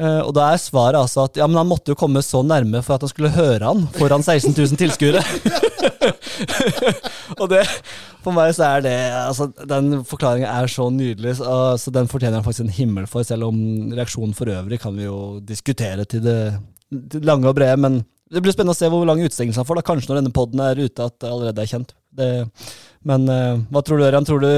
Eh, og da er svaret altså at ja, men han måtte jo komme så nærme for at han skulle høre han foran 16 000 tilskuere. (laughs) og det, for meg så er det altså, Den forklaringa er så nydelig, så, så den fortjener han faktisk en himmel for, selv om reaksjonen for øvrig kan vi jo diskutere til det, til det lange og brede. Men det blir spennende å se hvor lang utestengelse han får, da, kanskje når denne poden er ute, at det allerede er kjent. Det, men uh, hva tror du, Ørjan? Tror du,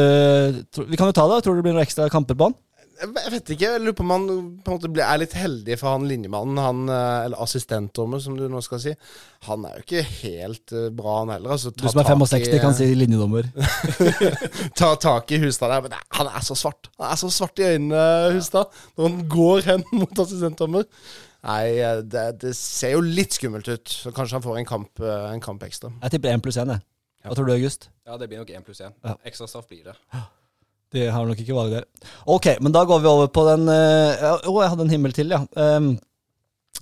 tro, vi kan jo ta det. Tror du det blir noen ekstra kamper på han? Jeg vet ikke. Jeg lurer på om han på en måte er litt heldig for han linjemannen, han, eh, eller assistentdommer, som du nå skal si. Han er jo ikke helt eh, bra, han heller. Altså, Du som er 65 kan si linjedommer. (laughs) Ta tak i Hustad der. Men han er så svart. Han er så svart i øynene, Hustad, når han går hen (laughs) mot assistentdommer. Nei, eh, det, det ser jo litt skummelt ut. Så kanskje han får en kamp, eh, en kamp ekstra. Jeg tipper én pluss én, jeg. Hva tror du, August? Ja, det blir nok én pluss én. Ja. Ekstra straff blir det. De har nok ikke valg der. Ok, men da går vi over på den Å, ja, oh, jeg hadde en himmel til, ja. Um,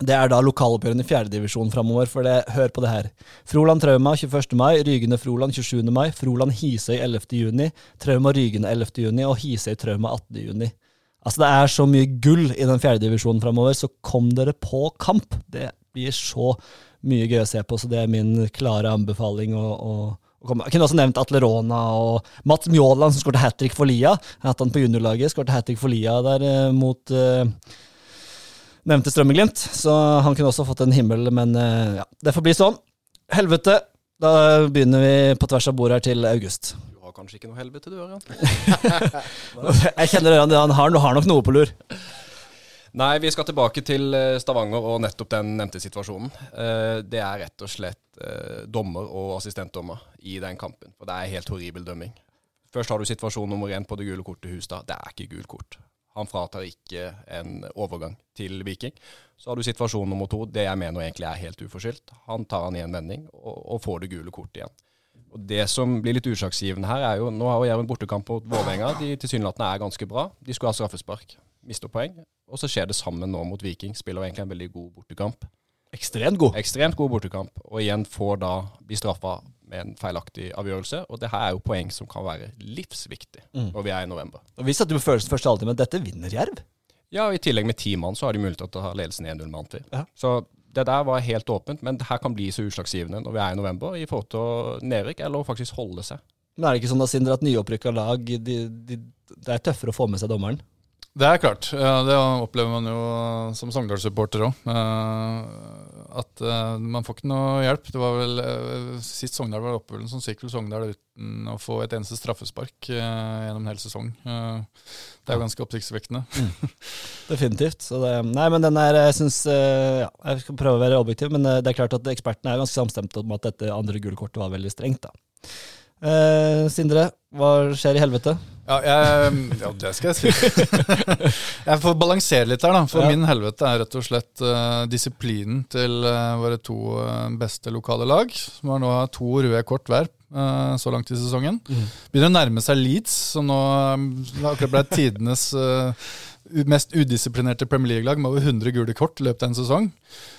det er da lokaloppgjørene i fjerdedivisjon framover, for det, hør på det her. Froland Trauma 21. mai, Rygende Froland 27. mai, Froland Hisøy 11. juni, Trauma Rygende 11. juni og Hisøy Trauma 18. juni. Altså Det er så mye gull i den fjerdedivisjonen framover, så kom dere på kamp! Det blir så mye gøy å se på, så det er min klare anbefaling. å, komme. Jeg kunne også nevnt Atle Rona og Mats Mjåland, som skåret hat trick for Lia. Hatt han på juniorlaget, skåret hat trick for Lia der eh, mot eh, nevnte Strømmeglimt. Så han kunne også fått en himmel, men eh, ja, det får bli sånn. Helvete! Da begynner vi på tvers av bordet her til August. Du har kanskje ikke noe helvete, du, Ørjan? (laughs) Jeg kjenner Ørjan, han har, har nok noe på lur. Nei, vi skal tilbake til eh, Stavanger og nettopp den nevnte situasjonen. Eh, Det er rett og slett eh, dommer og assistentdommer i den kampen. For det er helt horribel dømming. Først har du situasjon nummer én på det gule kortet Hustad. Det er ikke gult kort. Han fratar ikke en overgang til Viking. Så har du situasjon nummer to, det jeg mener egentlig er helt uforskyldt. Han tar han i en vending og, og får det gule kortet igjen. Og Det som blir litt utslagsgivende her, er jo Nå har Jerv en bortekamp mot Vålerenga. De tilsynelatende er ganske bra. De skulle ha straffespark. Mister poeng. Og så skjer det sammen nå mot Viking. Spiller egentlig en veldig god bortekamp. Ekstremt god. Ekstremt god bortekamp. Og igjen får da bli straffa med en feilaktig avgjørelse. Og det her er jo poeng som kan være livsviktig når vi er i november. Og Vi satte på følelsen første halvtime, men dette vinner Jerv. Ja, og i tillegg med ti mann så har de mulighet til å ha ledelsen 1-0 mann til. Ja. Så det der var helt åpent, men det her kan bli så utslagsgivende når vi er i november i forhold til nedrykk, eller å faktisk holde seg. Men er det ikke sånn da, Sinder, at nyopprykka lag de, de, Det er tøffere å få med seg dommeren? Det er klart. Det opplever man jo som Sogndal-supporter òg. At eh, man får ikke noe hjelp. Det var vel eh, Sist Sogndal var oppe, så gikk vel Sogndal uten å få et eneste straffespark eh, gjennom en hel sesong. Eh, det er jo ganske oppsiktsvekkende. (laughs) Definitivt. Så det, nei, men den er, jeg synes, eh, ja, jeg skal prøve å være objektiv, men eh, det er klart at ekspertene er ganske samstemte om at dette andre gule kortet var veldig strengt. da. Eh, Sindre, hva skjer i helvete? Ja, jeg, ja, det skal jeg si. (laughs) jeg får balansere litt her, da. For Ja. min helvete er rett og slett uh, disiplinen til uh, våre to uh, beste lokale lag. Som har nå to røde kort hver så langt i sesongen. Begynner å nærme seg Leeds, som nå um, det akkurat ble tidenes mest udisiplinerte Premier League-lag med over 100 gule kort i løpet av en sesong.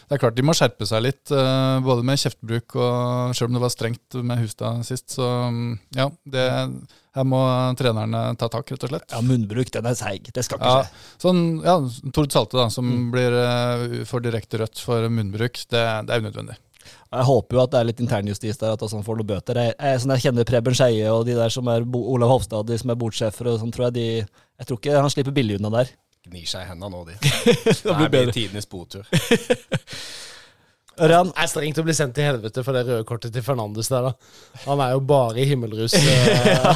Det er klart de må skjerpe seg litt, eh, både med kjeftbruk og selv om det var strengt med Hustad sist. Så mm, ja, det, her må trenerne ta tak, rett og slett. Ja, Munnbruk, den er seig. Det skal ikke Ja, skje. sånn, ja, Tord Salte, da, som blir for direkte rødt for munnbruk, det, det er unødvendig. Jeg håper jo at det er litt internjustis der, at han får noen bøter. Jeg, jeg, sånn jeg kjenner Preben Skeie og de der som er Bo, Olav Hofstad, de som er bordsjefer og sånn, tror jeg de Jeg tror ikke han slipper billig unna der. Gnir seg i hendene nå, de. (laughs) Det Det blir her blir tidenes botur. (laughs) Ørjan, er strengt å bli sendt til helvete for det røde kortet til Fernandes der, da. Han er jo bare i himmelrus. (laughs) ja,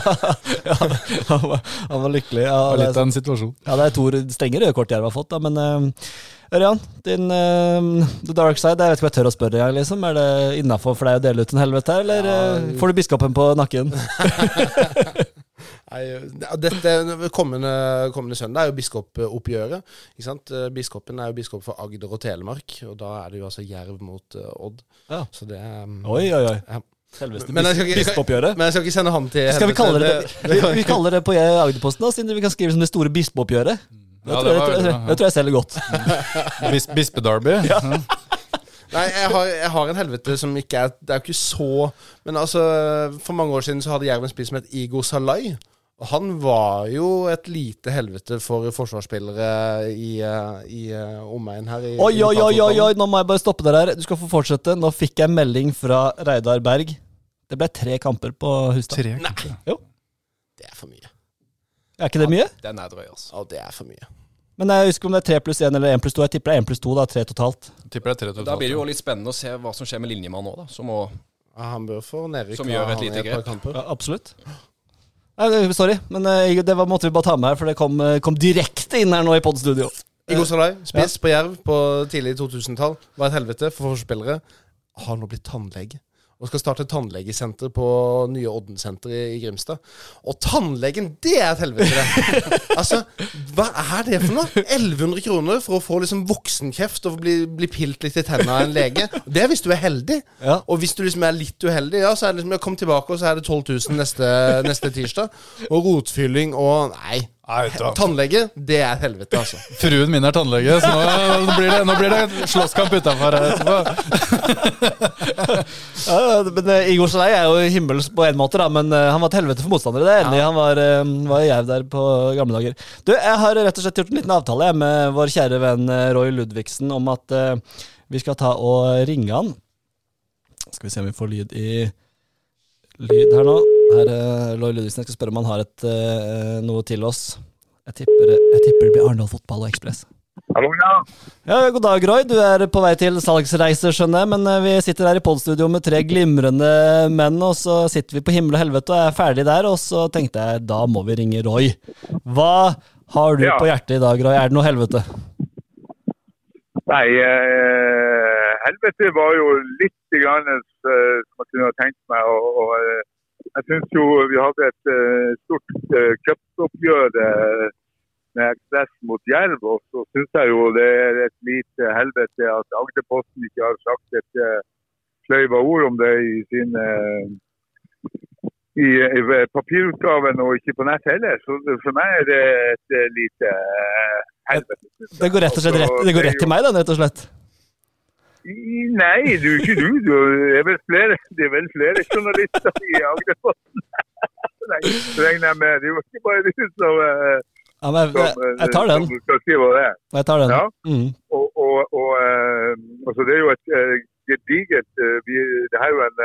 han, var, han var lykkelig. Ja, Det var litt av en situasjon. ja, det er to strenge røde kort Jerv har fått, da, men eh, Ørjan, din uh, the dark side, jeg vet ikke om jeg tør å spørre engang, liksom. Er det innafor for deg å dele ut en helvete eller eh, får du biskopen på nakken? (laughs) Dette kommende, kommende søndag er jo biskopoppgjøret. Ikke sant? Eh, Biskopen er jo biskop for Agder og Telemark, og da er det jo altså Jerv mot eh, Odd. Ja. Så det er um, Oi, oi, oi. Ja. Selveste Men jeg ikke-. Men jeg skal ikke sende han til Skal vi kalle det, det? vi, vi kaller det på Agderposten, da, siden vi kan skrive som det store bispeoppgjøret. Det, Ja, tror det var det, tror jeg, tror jeg selger godt. Bis, Bispedarby. (laughs) Ja. Nei, jeg har, jeg har en helvete som ikke er Det er jo ikke så Men altså, for mange år siden så hadde Jerv en spiss som het Igor Salai. Og han var jo et lite helvete for forsvarsspillere i, eh, i eh, omegn her. I, Oi, oi, oi, oi, oi, nå må jeg bare stoppe deg der. Du skal få fortsette. Nå fikk jeg melding fra Reidar Berg. Det ble tre kamper på Hustad. Tre. Det er for mye. Er ikke det mye? Den er drøy, altså. Ja, det er for mye. Men jeg husker om det er tre pluss én eller én pluss to. Jeg tipper det er én pluss to, da. Tre totalt. Tipper det er tre totalt. Da blir det jo litt spennende å se hva som skjer med linjemannen nå, da. Som å, Ja, han bør få nedrykk. Som gjør et lite grep. Ja, absolutt. Nei, sorry, men eh, det var, måtte vi bare ta med her, for det kom, eh, kom direkte inn her nå i podstudio. Igor Salai, spiss på Jerv på tidlig 2000-tall. Var et helvete for forspillere. Har nå blitt tannlege. Og skal starte tannlegesenter på nye Odden-senter i, i Grimstad. Og tannlegen, det er et helvete, det! (laughs) altså, hva er det for noe? 1100 kroner for å få liksom voksenkjeft og bli, bli pilt litt i tenna av en lege. Det er hvis du er heldig. Ja. Og hvis du liksom er litt uheldig, ja, så er det liksom Kom tilbake, og så er det 12 000 neste, neste tirsdag. Og rotfylling og Nei. Tannlege, det er helvete, altså. (laughs) Fruen min er tannlege, så nå blir det, nå blir det slåsskamp utafor her etterpå. (laughs) Ja, men eh, Igor Salei er jo himmels på en måte, da, men eh, han var et helvete for motstandere. Det er enig. Han var, uh, var i Jerv der på gamle dager. Du, Jeg har rett og slett gjort en liten avtale jeg, med vår kjære venn eh, Roy Ludvigsen om at uh, vi skal ta og ringe han. Skal vi se om vi får lyd i Lyd her nå. Her er Loy Ludvigsen. Jeg skal spørre om han har et, eh, noe til oss. Jeg tipper, jeg tipper det blir Arendal Fotball og Ekspress. Hallo, ja. Ja, God dag, Roy. Du er på vei til salgsreise, skjønner jeg. Men eh, vi sitter her i podstudio med tre glimrende menn, og så sitter vi på himmel og helvete og er ferdig der. Og så tenkte jeg da må vi ringe Roy. Hva har du Ja. på hjertet i dag, Roy? Er det noe helvete? Nei, eh, helvete var jo litt grann, eh, som jeg kunne ha tenkt meg. Og, og eh, jeg syns jo vi hadde et uh, stort uh, cupoppgjør uh, med Ekspress mot Jerv. Og så syns jeg jo det er et lite helvete at Agderposten ikke har sagt et uh, sløyva ord om det i sin i, i papirutgaven og ikke på nett heller. Så for meg er det et lite helvete. Det går rett og slett rett, det går rett til meg, den, rett og slett. Nei, du, ikke du. du det, er vel flere, det er vel flere journalister i Agderposten. (laughs) Regner jeg med. Det er jo ikke bare du som, eh, Ja, men som, jeg, eh, jeg tar den. Jeg tar den. Ja. Mm. Og, og, og eh, altså det er jo et gedigent Det her er jo en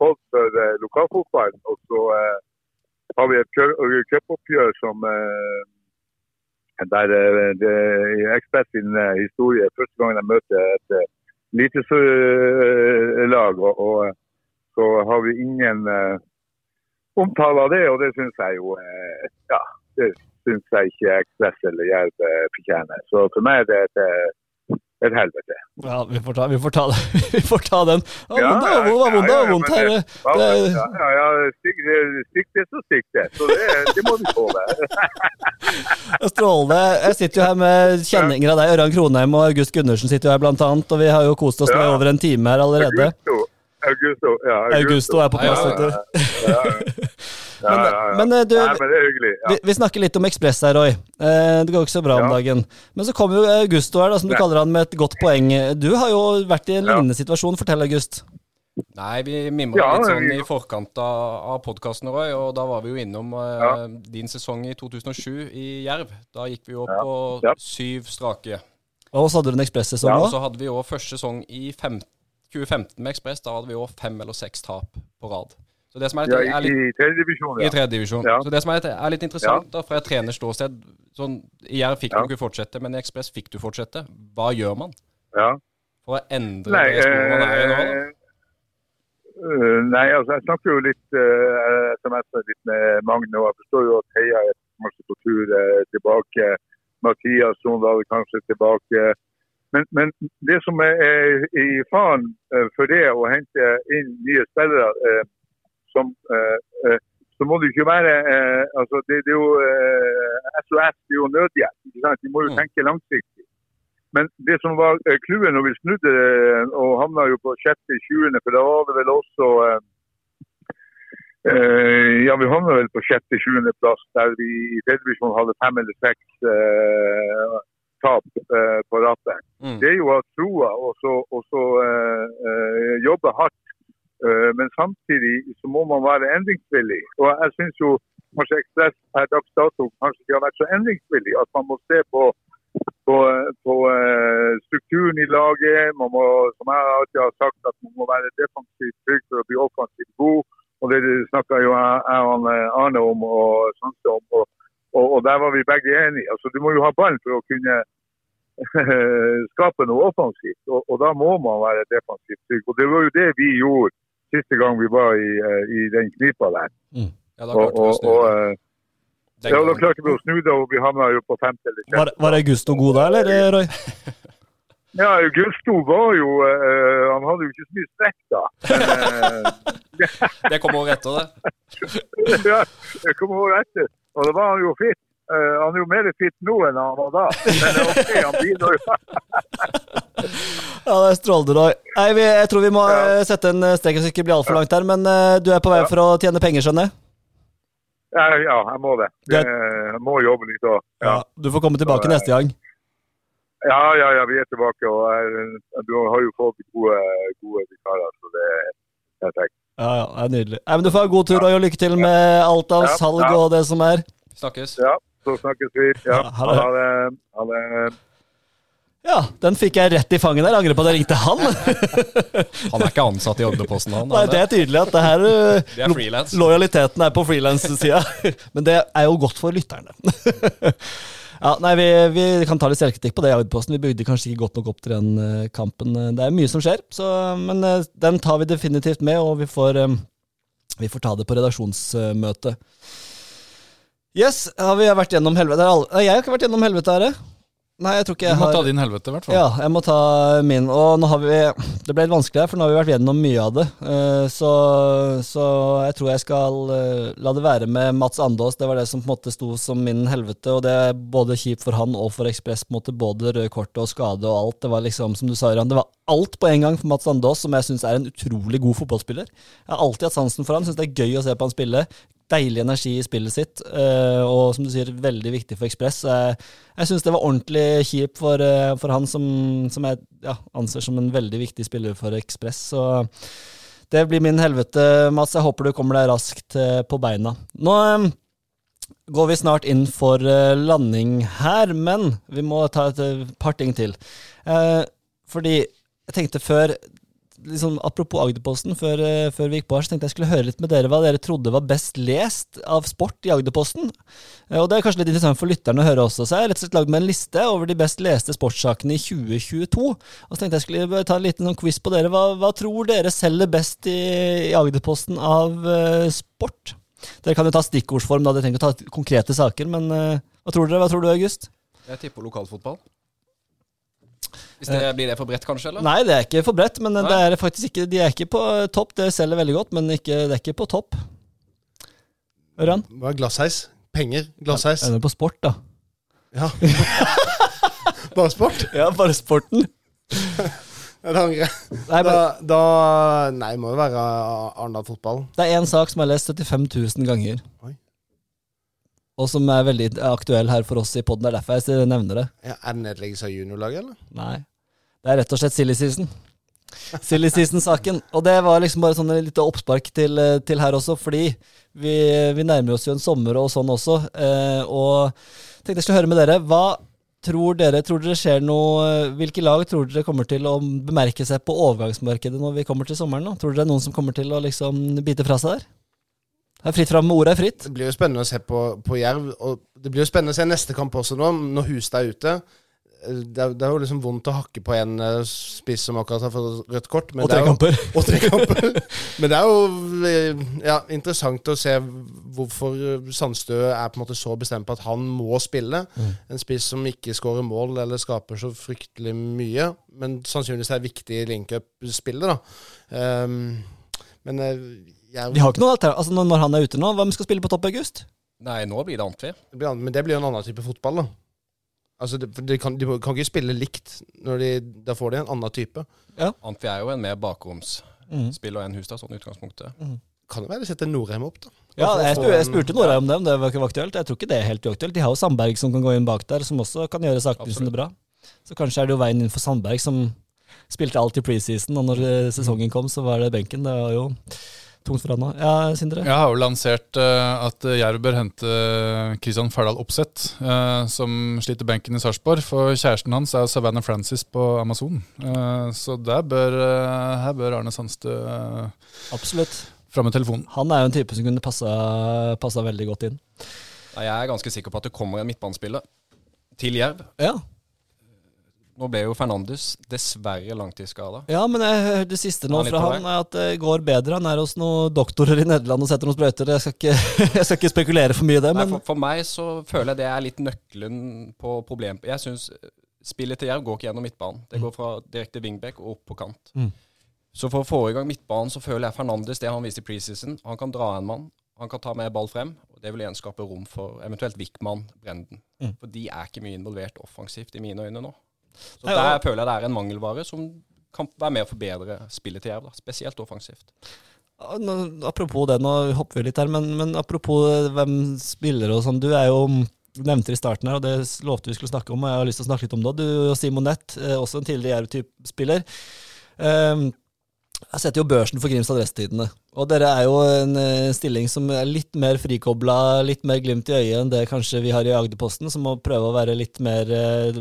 folk pod for lokalfotballen. Og så har vi et cupoppgjør som, Der det, i Ekspress sin historie, første gang de møter et eh, lag. og, og så har vi ingen uh, omtale av det, og det syns jeg jo uh, Ja, det syns jeg ikke Ekspress eller Jerv eh, fortjener. Så for meg er det et, eh, et helvete. Ja, vi får ta, vi får ta, (laughs) vi får ta den. Ja, ja, det var vondt, det var vondt her. Ja, ja, stikk, stikk så stikk det. Så det, det må du (laughs) tåle. er strålende. Jeg sitter jo her med kjenninger av deg. Ørjan Kronheim og August Gundersen sitter jo her, blant annet. Og vi har jo kost oss med over en time her allerede. Augusto, Augusto, ja, Augusto er på plass, vet du. Ja, ja. (laughs) Ja, ja, ja. Men, eh, du, Nei, men det er hyggelig. Ja. Vi, vi snakker litt om Ekspress her, Roy. Eh, det går ikke så bra om dagen. Men så kommer jo Augusto her, da, som du kaller han, med et godt poeng. Du har jo vært i en Ja. lignende situasjon. Fortell, August. Nei, vi mimra Ja, litt sånn i forkant av, av podkasten, Roy, og da var vi jo innom eh, Ja. din sesong i 2007 i Jerv. Da gikk vi jo opp Ja. på Ja. syv strake. Og så hadde du en Ekspress-sesong Og så hadde vi òg første sesong i fem, 2015 med Ekspress. Da hadde vi òg fem eller seks tap på rad. Så det som er litt, Ja, er I tredjedivisjon, i ja. tredje divisjon. Ja. Så det som er litt, er litt interessant da, fra et trenerståsted sånn, I Jerv fikk du ikke fortsette, men i Ekspress fikk du fortsette. Hva gjør man ja. for å endre Nei, det sporet man er i nå? da? eh, eh, nei, altså jeg snakker jo litt uh, SMS-er litt med Magne, og jeg forstår jo at Heia er kanskje på tur uh, tilbake. Mathias Sondal kanskje tilbake. Men, men det som er, i faren eh, for det å hente inn nye spillere eh, som eh, eh, så må det jo ikke være eh, altså det, det er jo eh, SOS, det er jo nødhjelp. ikke sant? De må jo Mm. tenke langsiktig. Men det som var eh, clouet når vi snudde eh, og havna jo på sjette, tjuende, for da var det vel også eh, eh, Ja, vi havna vel på sjette, tjuende plass, der vi i tredjedivisjon hadde fem eller seks eh, tap eh, på rattet. Mm. Det er jo å ha troa og så, og så eh, eh, jobbe hardt. Eh, men samtidig så må man være endringsvillig. Og jeg syns jo kanskje Ekspress per dags dato kanskje ikke har vært så endringsvillig. At man må se på, på, på eh, strukturen i laget. Man må, som jeg alltid har sagt, at man må være defensivt trygg for å bli offensivt god. Og det snakka jo jeg og Arne om og Sanse om. Og, og, og der var vi begge enige. Altså, du må jo ha ballen for å kunne (laughs) skape noe offensivt. Og, og da må man være defensivt trygg. Og det var jo det vi gjorde siste gang vi var i, eh, i den knipa der. Ja, da klarte vi og, og, det. eh, ja, da gangen. klarte vi å snu det, og vi havna jo på femte eller Var, var Augusto god da, eller, eh, Roy? (laughs) Ja, Augusto var jo eh, Han hadde jo ikke så mye strekk da. (laughs) Det kom året etter, det. (laughs) ja, det kom over etter. Og da var han jo fit. Uh, han er jo mer fit nå enn han var da. Men ok, han bidrar jo. (laughs) Ja, det er strålende, Roy. Nei, vi, jeg tror vi må Ja. eh, sette en strek så det ikke blir altfor langt her. Men uh, du er på vei Ja. for å tjene penger, skjønner jeg? Ja, ja, jeg må det. Eh, Jeg må jobbe litt òg. Ja. Du får komme tilbake Så, neste gang. Ja, ja, ja, vi er tilbake. Og du har jo fått gode, gode vikarer, så det er perfekt. Ja, ja, det er nydelig. Nei, men Du får ha god tur, og lykke til med alt av Ja, salg ja. og det som er. Snakkes. Ja, så snakkes vi. Ja, Ja, ha det. ha det. Ha det. Ja, den fikk jeg rett i fanget der. Angrer på at jeg ringte han. (laughs) Han er ikke ansatt i Agderposten, han. Nei, det er tydelig at det her eh, (laughs) Det er frilans. Lojaliteten er på frilanssida. (laughs) Men det er jo godt for lytterne. Ja, nei, vi, vi kan ta litt selvkritikk på det. i Agderposten. Vi bygde kanskje ikke godt nok opp til den eh, kampen. Det er mye som skjer, så, men eh, den tar vi definitivt med, og vi får, eh, vi får ta det på redaksjonsmøte. Yes, har vi vært gjennom helvete? Jeg har ikke vært gjennom helvete, her. Nei, jeg tror ikke Du må har ta din helvete, i hvert fall. ja, jeg må ta min. Og nå har vi Det ble litt vanskelig her, for nå har vi vært gjennom mye av det. Eh, Så, så jeg tror jeg skal eh, la det være med Mats Andås. Det var det som på en måte sto som min helvete, og det er både kjipt for han og for Ekspress. på en måte Både røde kort og skade og alt. Det var liksom, som du sa, Jan, det var alt på en gang for Mats Andås, som jeg syns er en utrolig god fotballspiller. Jeg har alltid hatt sansen for han, syns det er gøy å se på han spille. Deilig energi i spillet sitt, eh, og som du sier, veldig viktig for Ekspress. Eh, Jeg syns det var ordentlig kjipt for, eh, for han som, som jeg ja, anser som en veldig viktig spiller for Ekspress. Så det blir min helvete, Mats. Jeg håper du kommer deg raskt på beina. Nå går vi snart inn for landing her, men vi må ta et par ting til. Fordi jeg tenkte før liksom, apropos Agderposten, før, eh, før vi gikk på her, så tenkte jeg skulle høre litt med dere hva dere trodde var best lest av sport i Agderposten. Eh, Og det er kanskje litt interessant for lytterne å høre også. Så jeg har rett og slett lagd meg en liste over de best leste sportssakene i 2022. Og så tenkte jeg skulle ta en liten sånn quiz på dere. Hva, hva tror dere selger best i, i Agderposten av uh, sport? Dere kan jo ta stikkordsform, da. Dere trenger ikke ta konkrete saker, men uh, hva tror dere? Hva tror du, August? Jeg tipper lokalfotball. Hvis det Blir det for bredt, kanskje? eller? Nei, det er ikke for bredt, men det er faktisk ikke, de er ikke på topp. Det selger veldig godt, men ikke, det er ikke på topp. Ørjan? Hva er glassheis? Penger? Glassheis? Er du på sport, da? Ja. (laughs) Bare sport? Ja, bare sporten. Ja, det angrer jeg. Nei, Da, da Nei, det må jo være Arendal fotball. det er én sak som jeg har lest 75 000 ganger. Oi. Og som er veldig aktuell her for oss i poden. Det er derfor jeg nevner det. Ja, er det nedleggelse av juniorlaget, eller? Nei. Det er rett og slett silly season. Silly season-saken. Og det var liksom bare sånn et lite oppspark til, eh, til her også, fordi vi, vi nærmer oss jo en sommer og sånn også. Eh, og tenkte jeg skulle høre med dere. Hva tror dere tror dere skjer noe Hvilke lag tror dere kommer til å bemerke seg på overgangsmarkedet når vi kommer til sommeren? nå? Tror dere det er noen som kommer til å liksom bite fra seg der? Det er fritt fram. Ordet er fritt. Det blir jo spennende å se på, på Jerv. Og det blir jo spennende å se neste kamp også nå, når Hustad er ute. Det er, det er jo liksom vondt å hakke på en eh, spiss som akkurat har fått rødt kort. Men Og det tre er kamper. (laughs) Og tre kamper. (laughs) Men det er jo eh, ja, interessant å se hvorfor Sandstø er på en måte så bestemt på at han må spille. En spiss som ikke skårer mål eller skaper så fryktelig mye, men sannsynligvis er viktig i link-up-spillet. da. Um, men eh, jeg, De har ikke noen alternativ. Altså, når- når han er ute nå, hvem skal spille på topp i august? Nei, nå blir det Antvi. det blir, an- men det blir jo en annen type fotball, da. Altså, det, for de, kan, de kan ikke spille likt. Når de, da får de en annen type. Antvi er jo en mer bakromsspiller Mm. enn Hustad, sånn i utgangspunktet. Kan jo være de setter Norheim opp, da. Ja, For å jeg, få spurte, jeg en- spurte Norheim om det, om det var ikke var aktuelt. Jeg tror ikke det er helt uaktuelt. De har jo Sandberg som kan gå inn bak der, som også kan gjøre Absolutt. bra. Så kanskje er det jo veien inn for Sandberg, som spilte alt i preseason, og når eh, sesongen kom, så var det benken. Det var jo tungt for han. Ja, Sindre? Jeg har jo lansert uh, at Jerv bør hente Kristian Ferdal Opseth, uh, som sliter benken i Sarpsborg. For kjæresten hans er Savannah Francis på Amazon. Uh, så der bør, eh, her bør Arne Sandstø uh, Absolutt. fram med telefonen. Han er jo en type som kunne passa, passa veldig godt inn. Jeg er ganske sikker på at det kommer en midtbanespiller til Jerv. Ja, Nå ble jo Fernandes dessverre langtidsskada. ja men jeg hørte det siste nå Han fra han, er at det går bedre. Han er hos noen doktorer i Nederland og setter noen sprøyter. Jeg skal ikke, (laughs) jeg skal ikke spekulere for mye i det, Nei, for, for meg så føler jeg det er litt nøkkelen på problemet. Jeg syns spillet til Jerv går ikke gjennom midtbanen. Det går fra direkte wingback og opp på kant. Mm. Så for å få i gang midtbanen så føler jeg Fernandes det han viste i preseason. Han kan dra en mann, han kan ta med ball frem. og Det vil igjen skape rom for eventuelt Wickman, Brenden. Mm. For de er ikke mye involvert offensivt i mine øyne nå. Så Nei, der føler jeg det er en mangelvare som kan være med å forbedre spillet til Jerv. da, Spesielt offensivt. Apropos det, nå hopper vi litt her, men, men apropos eh, hvem spiller og sånn. Du er jo nevnte i starten her, og det lovte vi skulle snakke om, og jeg har lyst til å snakke litt om det. Du og Simon Nett, eh, også en tidligere Jerv-spiller. Um, jeg setter jo børsen for Grimstad Adressetidene. Og dere er jo en eh, stilling som er litt mer frikobla, litt mer glimt i øyet enn det kanskje vi har i Agderposten, som må prøve å være litt mer eh,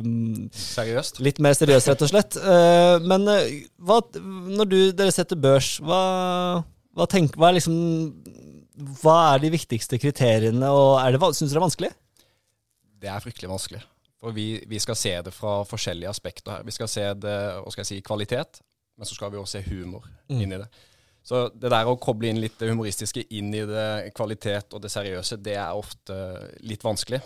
Seriøst. Litt mer seriøst, rett og slett. Eh, men hva, når du, dere setter børs, hva, hva, tenk, hva, er liksom, hva er de viktigste kriteriene, og er det, syns dere det er vanskelig? Det er fryktelig vanskelig. For vi, vi skal se det fra forskjellige aspekter her. Vi skal se det, hva skal jeg si, kvalitet, men så skal vi også se humor Mm. inn i det. Så det der å koble inn litt det humoristiske inn i det kvalitet og det seriøse, det er ofte litt vanskelig.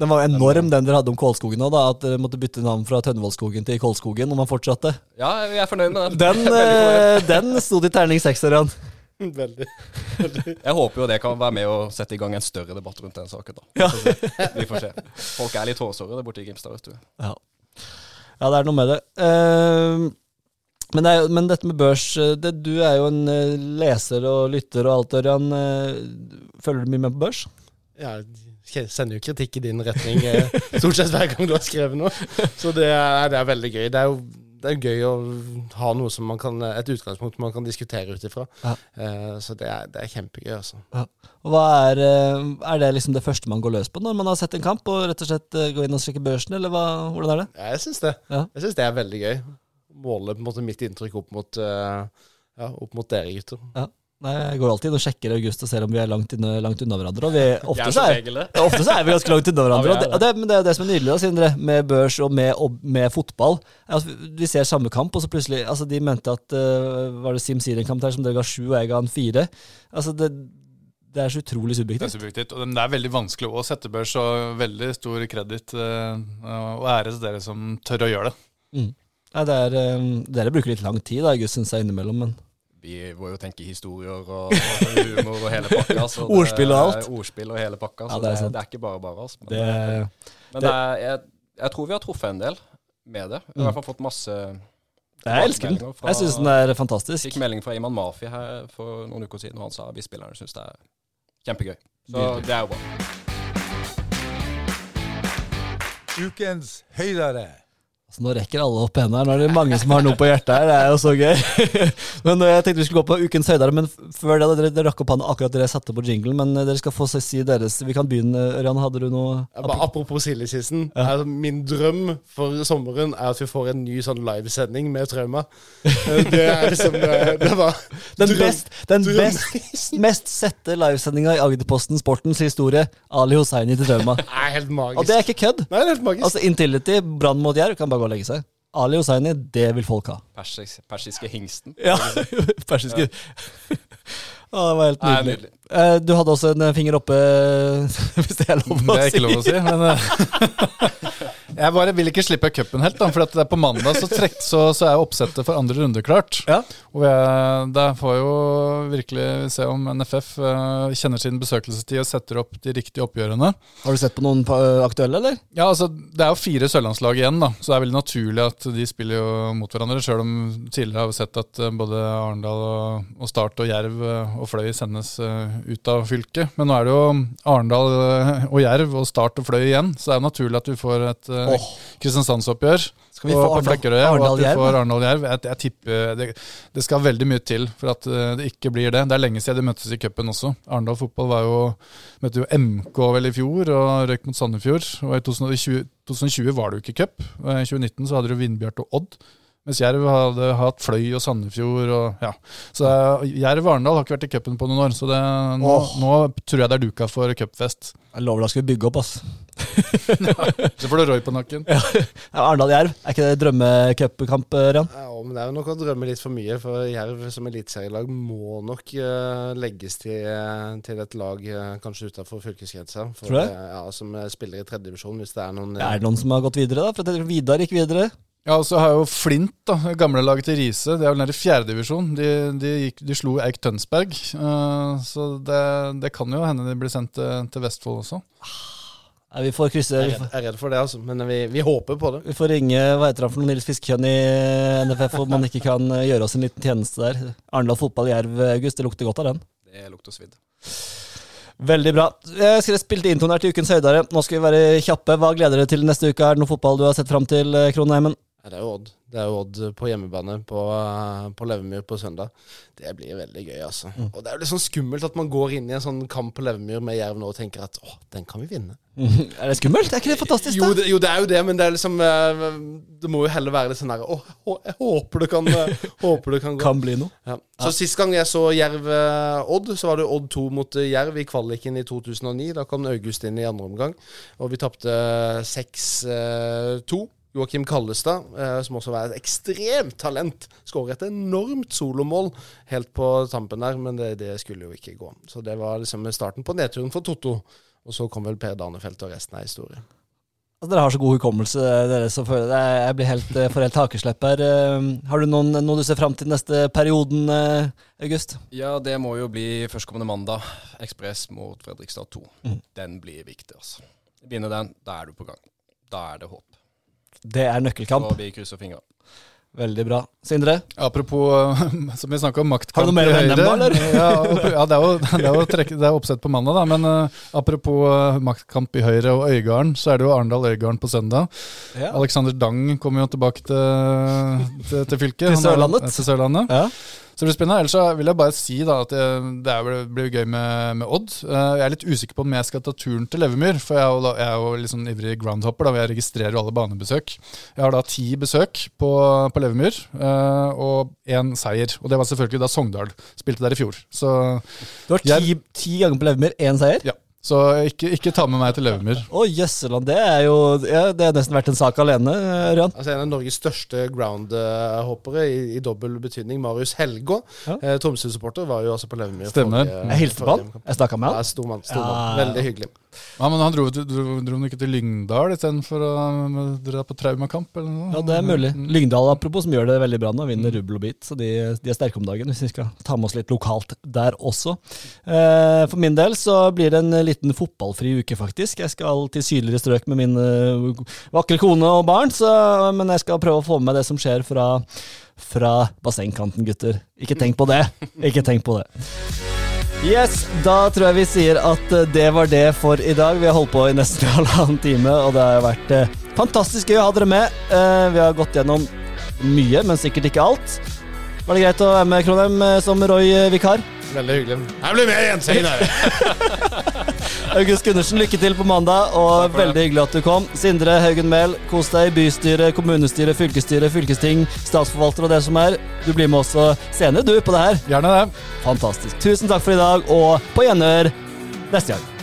Den var enorm, den dere hadde om Kålskogen òg, at dere måtte bytte navn fra Tønnevollskogen til Kålskogen, og man fortsatte. Ja, vi er fornøyd med den. (laughs) Den, Veldig eh, den sto til i terning seks, Ørjan. (laughs) Veldig. Jeg håper jo det kan være med å sette i gang en større debatt rundt den saken. da. (laughs) Ja. Vi får se. Folk er litt hårsåre der borte i Grimstad, vet du. Ja. ja, det er noe med det. Eh, men, det jo- men dette med børs eh, det, Du er jo en eh, leser og lytter og alt, Ørjan. Eh, Følger du mye med på børs? Ja, jeg sender jo kritikk i din retning stort sett hver gang du har skrevet noe. Så det er, det er veldig gøy. Det er jo det er gøy å ha noe som man kan, et utgangspunkt man kan diskutere ut ifra. Ja. Så det er, det er kjempegøy, altså. Og Hva er, er det liksom det første man går løs på når man har sett en kamp, og rett og slett går inn og sjekke børsen, eller hva, hvordan er det? Ja, jeg syns det. Ja. Jeg synes det er veldig gøy. Måle på en måte mitt inntrykk opp mot, eh, ja, opp mot dere gutter. Ja. Nei, Jeg går alltid og sjekker August og ser om vi er langt, inne, langt unna hverandre. Og vi, (laughs) ofte, så er, ofte så er vi ganske langt unna hverandre. Ja, det, og det, men det er det som er nydelig, da, Sindre, med børs og med, og med fotball. er at vi- ser samme kamp, og så plutselig altså De mente at uh, Var det Sim Siren-kamp der som dere ga sju, og jeg ga en fire? Altså, det, det er så utrolig Det er subjektivt. subjektivt, og det er veldig vanskelig å sette børs, og veldig stor kreditt eh, og ære til dere som tør å gjøre det. Nei, det er, eh, dere bruker litt lang tid, da, August, syns jeg innimellom, men Vi må jo tenke historier og, og humor og hele pakka. så Ordspill og alt. er Ordspill og hele pakka. Ja, det er det, sant. det er ikke bare bare. Altså. Men, det men det er, jeg, jeg tror vi har truffet en del med det. Vi har i hvert fall fått masse Jeg elsker den. fra- Jeg syns den er fantastisk. Fikk melding fra Iman Mafi her for noen uker siden, og han sa at vi spillerne syns det er kjempegøy. Så det er jo bra. Ukens høydere. Så nå rekker alle opp hendene. Nå er det mange som har noe på hjertet her. Det er jo så gøy. (laughs) men eh, Jeg tenkte vi skulle gå på ukens høydere, men før det, dere, dere rakk opp hånda akkurat dere satte på jinglen. Men eh, dere skal få si deres. Vi kan begynne. Ørjan, hadde du noe Ja, bare apropos sildekisten. Ja. Altså, min drøm for sommeren er at vi får en ny sånn livesending med Trauma. (laughs) Eh, Det er liksom Det, var Den, drøm- best, den best, mest sette livesendinga i Agderposten Sportens historie. Ali Hosseini til Trauma. (laughs) Det er helt magisk. Og det er ikke kødd! Nei, det er helt magisk. Altså Intility, brann mot Jerv, kan bare gå og legge seg. Ali Hosseini, det vil folk ha. Persis, persiske hingsten. Ja, (laughs) persiske Å, (laughs) det var helt Nei, nydelig. nydelig. Eh, Du hadde også en finger oppe, (laughs) hvis det er lov å si. Det er ikke lov å si, men eh, Jeg bare vil ikke slippe cupen helt, da, for det er på mandag så, trekt, så, så er oppsettet for andre runde klart. Ja. Og jeg, der får jo virkelig se om NFF eh, kjenner sin besøkelsestid og setter opp de riktige oppgjørene. Har du sett på noen aktuelle, eller? Ja, altså Det er jo fire sørlandslag igjen, da, så det er veldig naturlig at de spiller jo mot hverandre. Sjøl om tidligere har vi sett at eh, både Arendal og, og Start og Jerv eh, og Fløy sendes eh, ut av fylket. Men nå er det jo Arendal eh, og Jerv og Start og Fløy igjen, så det er jo naturlig at vi får et Åh. Kristiansandsoppgjør Skal vi få og Arendal- vi Arendal-Jerv? får Arendal-Jerv. Jeg, jeg tipper det, det skal veldig mye til for at eh, det ikke blir det. Det er lenge siden de møttes i cupen også. Arendal fotball var jo, møtte jo MK vel i fjor og røyk mot Sandefjord. Og i 2020, 2020 var det jo ikke cup. I 2019 så hadde du Vindbjart og Odd. Mens Jerv hadde hatt Fløy og Sandefjord og ja. Så eh, Jerv Arendal har ikke vært i cupen på noen år, så det, nå, oh. nå tror jeg det er duka for cupfest. Jeg lover da skal vi bygge opp, ass. (laughs) Så får du Roy på nakken. Ja, Arendal-Jerv, er ikke det drømmecupkamp, Rian? Ja, men det er jo nok å drømme litt for mye, for Jerv som eliteserielag må nok uh, legges til, eh, til et lag uh, kanskje utenfor fylkesgrensa. For Tror du det? det- Ja, som eh, spiller i tredjedivisjon, hvis det er noen Er det noen som har gått videre, da? For Vidar gikk videre. Ja, og så har jo Flint, da, gamlelaget gamle laget til Riise, det er vel nede i fjerdedivisjon. De, de, gikk- de slo Eik Tønsberg. uh, så det, det kan jo hende de blir sendt til, til Vestfold også. Nei, vi får krysse Jeg er redd, jeg er redd for det, altså. Men vi, vi håper på det. vi får ringe hva heter han for noen Nils Fiskekjønn i NFF om man ikke kan eh, gjøre oss en liten tjeneste der. Arendal fotball Jerv, August. Det lukter godt av den. Det lukter svidd. Veldig bra. Jeg skal spilt intonert i ukens høydere. Nå skal vi være kjappe. Hva gleder dere til neste uke? Er det noe fotball du har sett fram til, eh, Kronheimen? Ja, det er jo Odd. Det er jo Odd på hjemmebane på, eh, på Levemyr på søndag. Det blir veldig gøy, altså. Mm. Og det er jo litt sånn skummelt at man går inn i en sånn kamp på Levemyr med Jerv nå og tenker at åh, den kan vi vinne. (laughs) Er det skummelt? Er ikke det fantastisk? Jo det, jo, det er jo det, men det er liksom eh, Det må jo heller være litt sånn herre Åh, jeg håper det kan eh, (laughs) Håper det kan gå. Kan bli noe. Ja. Så Sist gang jeg så Jerv-Odd, så var det Odd 2 mot Jerv i kvaliken i 2009. Da kom August inn i andre omgang, og vi tapte 6-2. Joakim Kallestad, eh, som også var et ekstremt talent, skårer et enormt solomål helt på tampen der, men det, det skulle jo ikke gå. Så det var liksom starten på nedturen for Totto. Og så kom vel Per Danefelt, og resten er historie. Altså, dere har så god hukommelse, dere som føler det. Jeg blir helt, eh, får helt hakeslepp her. Eh, Har du noen, noe du ser fram til neste perioden, August? Ja, det må jo bli førstkommende mandag. Ekspress mot Fredrikstad 2. Mm. Den blir viktig, altså. Vinner den, da er du på gang. Da er det håp. Det er nøkkelkamp. Så vi krysser fingra. Veldig bra. Sindre? Apropos, (laughs) som vi snakka om, maktkamp Har du noe mer å Høyre. om, eller? (laughs) Ja, ja, det er jo, (laughs) det er jo trekk, det er oppsett på mandag, da. Men uh, apropos eh, maktkamp i Høyre og Øygarden, så er det jo Arendal-Øygarden på søndag. Ja. Alexander Dang kommer jo tilbake til, til, til fylket. Til Han er- Sørlandet. Til Sørlandet. Ja. Så det blir spennende. Ellers så vil jeg bare si da at det, er- blir gøy med, med Odd. Eh, Jeg er litt usikker på om jeg skal ta turen til Levermyr, for jeg er jo, jeg er jo litt sånn ivrig groundhopper, da, jeg registrerer alle banebesøk. Jeg har da ti besøk på, på Levermyr, eh, og én seier. Og det var selvfølgelig da Sogndal spilte der i fjor. Så Du har ti, ti ganger på Levermyr, én seier? ja. Så ikke, ikke ta med meg til Levermyr. Å, jøsseland. Det er jo ja, Det har nesten vært en sak alene, Ørjan. Altså En av Norges største groundhoppere i, i dobbel betydning, Marius Helgå. Ja. Eh, Tromsø-supporter var jo også på Levermyr. Stemmer. forrige- Jeg hilste på han. Jeg snakka med Ja, han. stor mann. Stor Ja. mann. Veldig hyggelig. Ja, men han dro, dro, dro ikke til Lyngdal istedenfor å dra på traumakamp? eller noe? Ja, det er mulig. Lyngdal apropos, som gjør det veldig bra nå, vinner rubbel og bit. Så de, de er sterke om dagen, hvis vi skal ta med oss litt lokalt der også. Eh, for min del så blir det en liten fotballfri uke, faktisk. Jeg skal til sydligere strøk med min eh, vakre kone og barn, så, men jeg skal prøve å få med det som skjer fra, fra bassengkanten, gutter. Ikke tenk på det. Ikke tenk på det. Yes, Da tror jeg vi sier at eh, det var det for i dag. Vi har holdt på i nesten (laughs) halvannen time, og det har vært eh, fantastisk gøy å ha dere med. Eh, vi har gått gjennom mye, men sikkert ikke alt. Var det greit å være med, Kronheim, eh, som Roy-vikar? Veldig hyggelig. Jeg blir med igjen senere! (laughs) August Gundersen, lykke til på mandag, og veldig hyggelig at du kom. Sindre Haugen Mehl, kos deg i bystyre, kommunestyre, fylkesstyret, fylkesting, statsforvalter og det som er. Du blir med også senere, du, på det her. Gjerne det. Fantastisk. Tusen takk for i dag, og på gjenhør neste gang.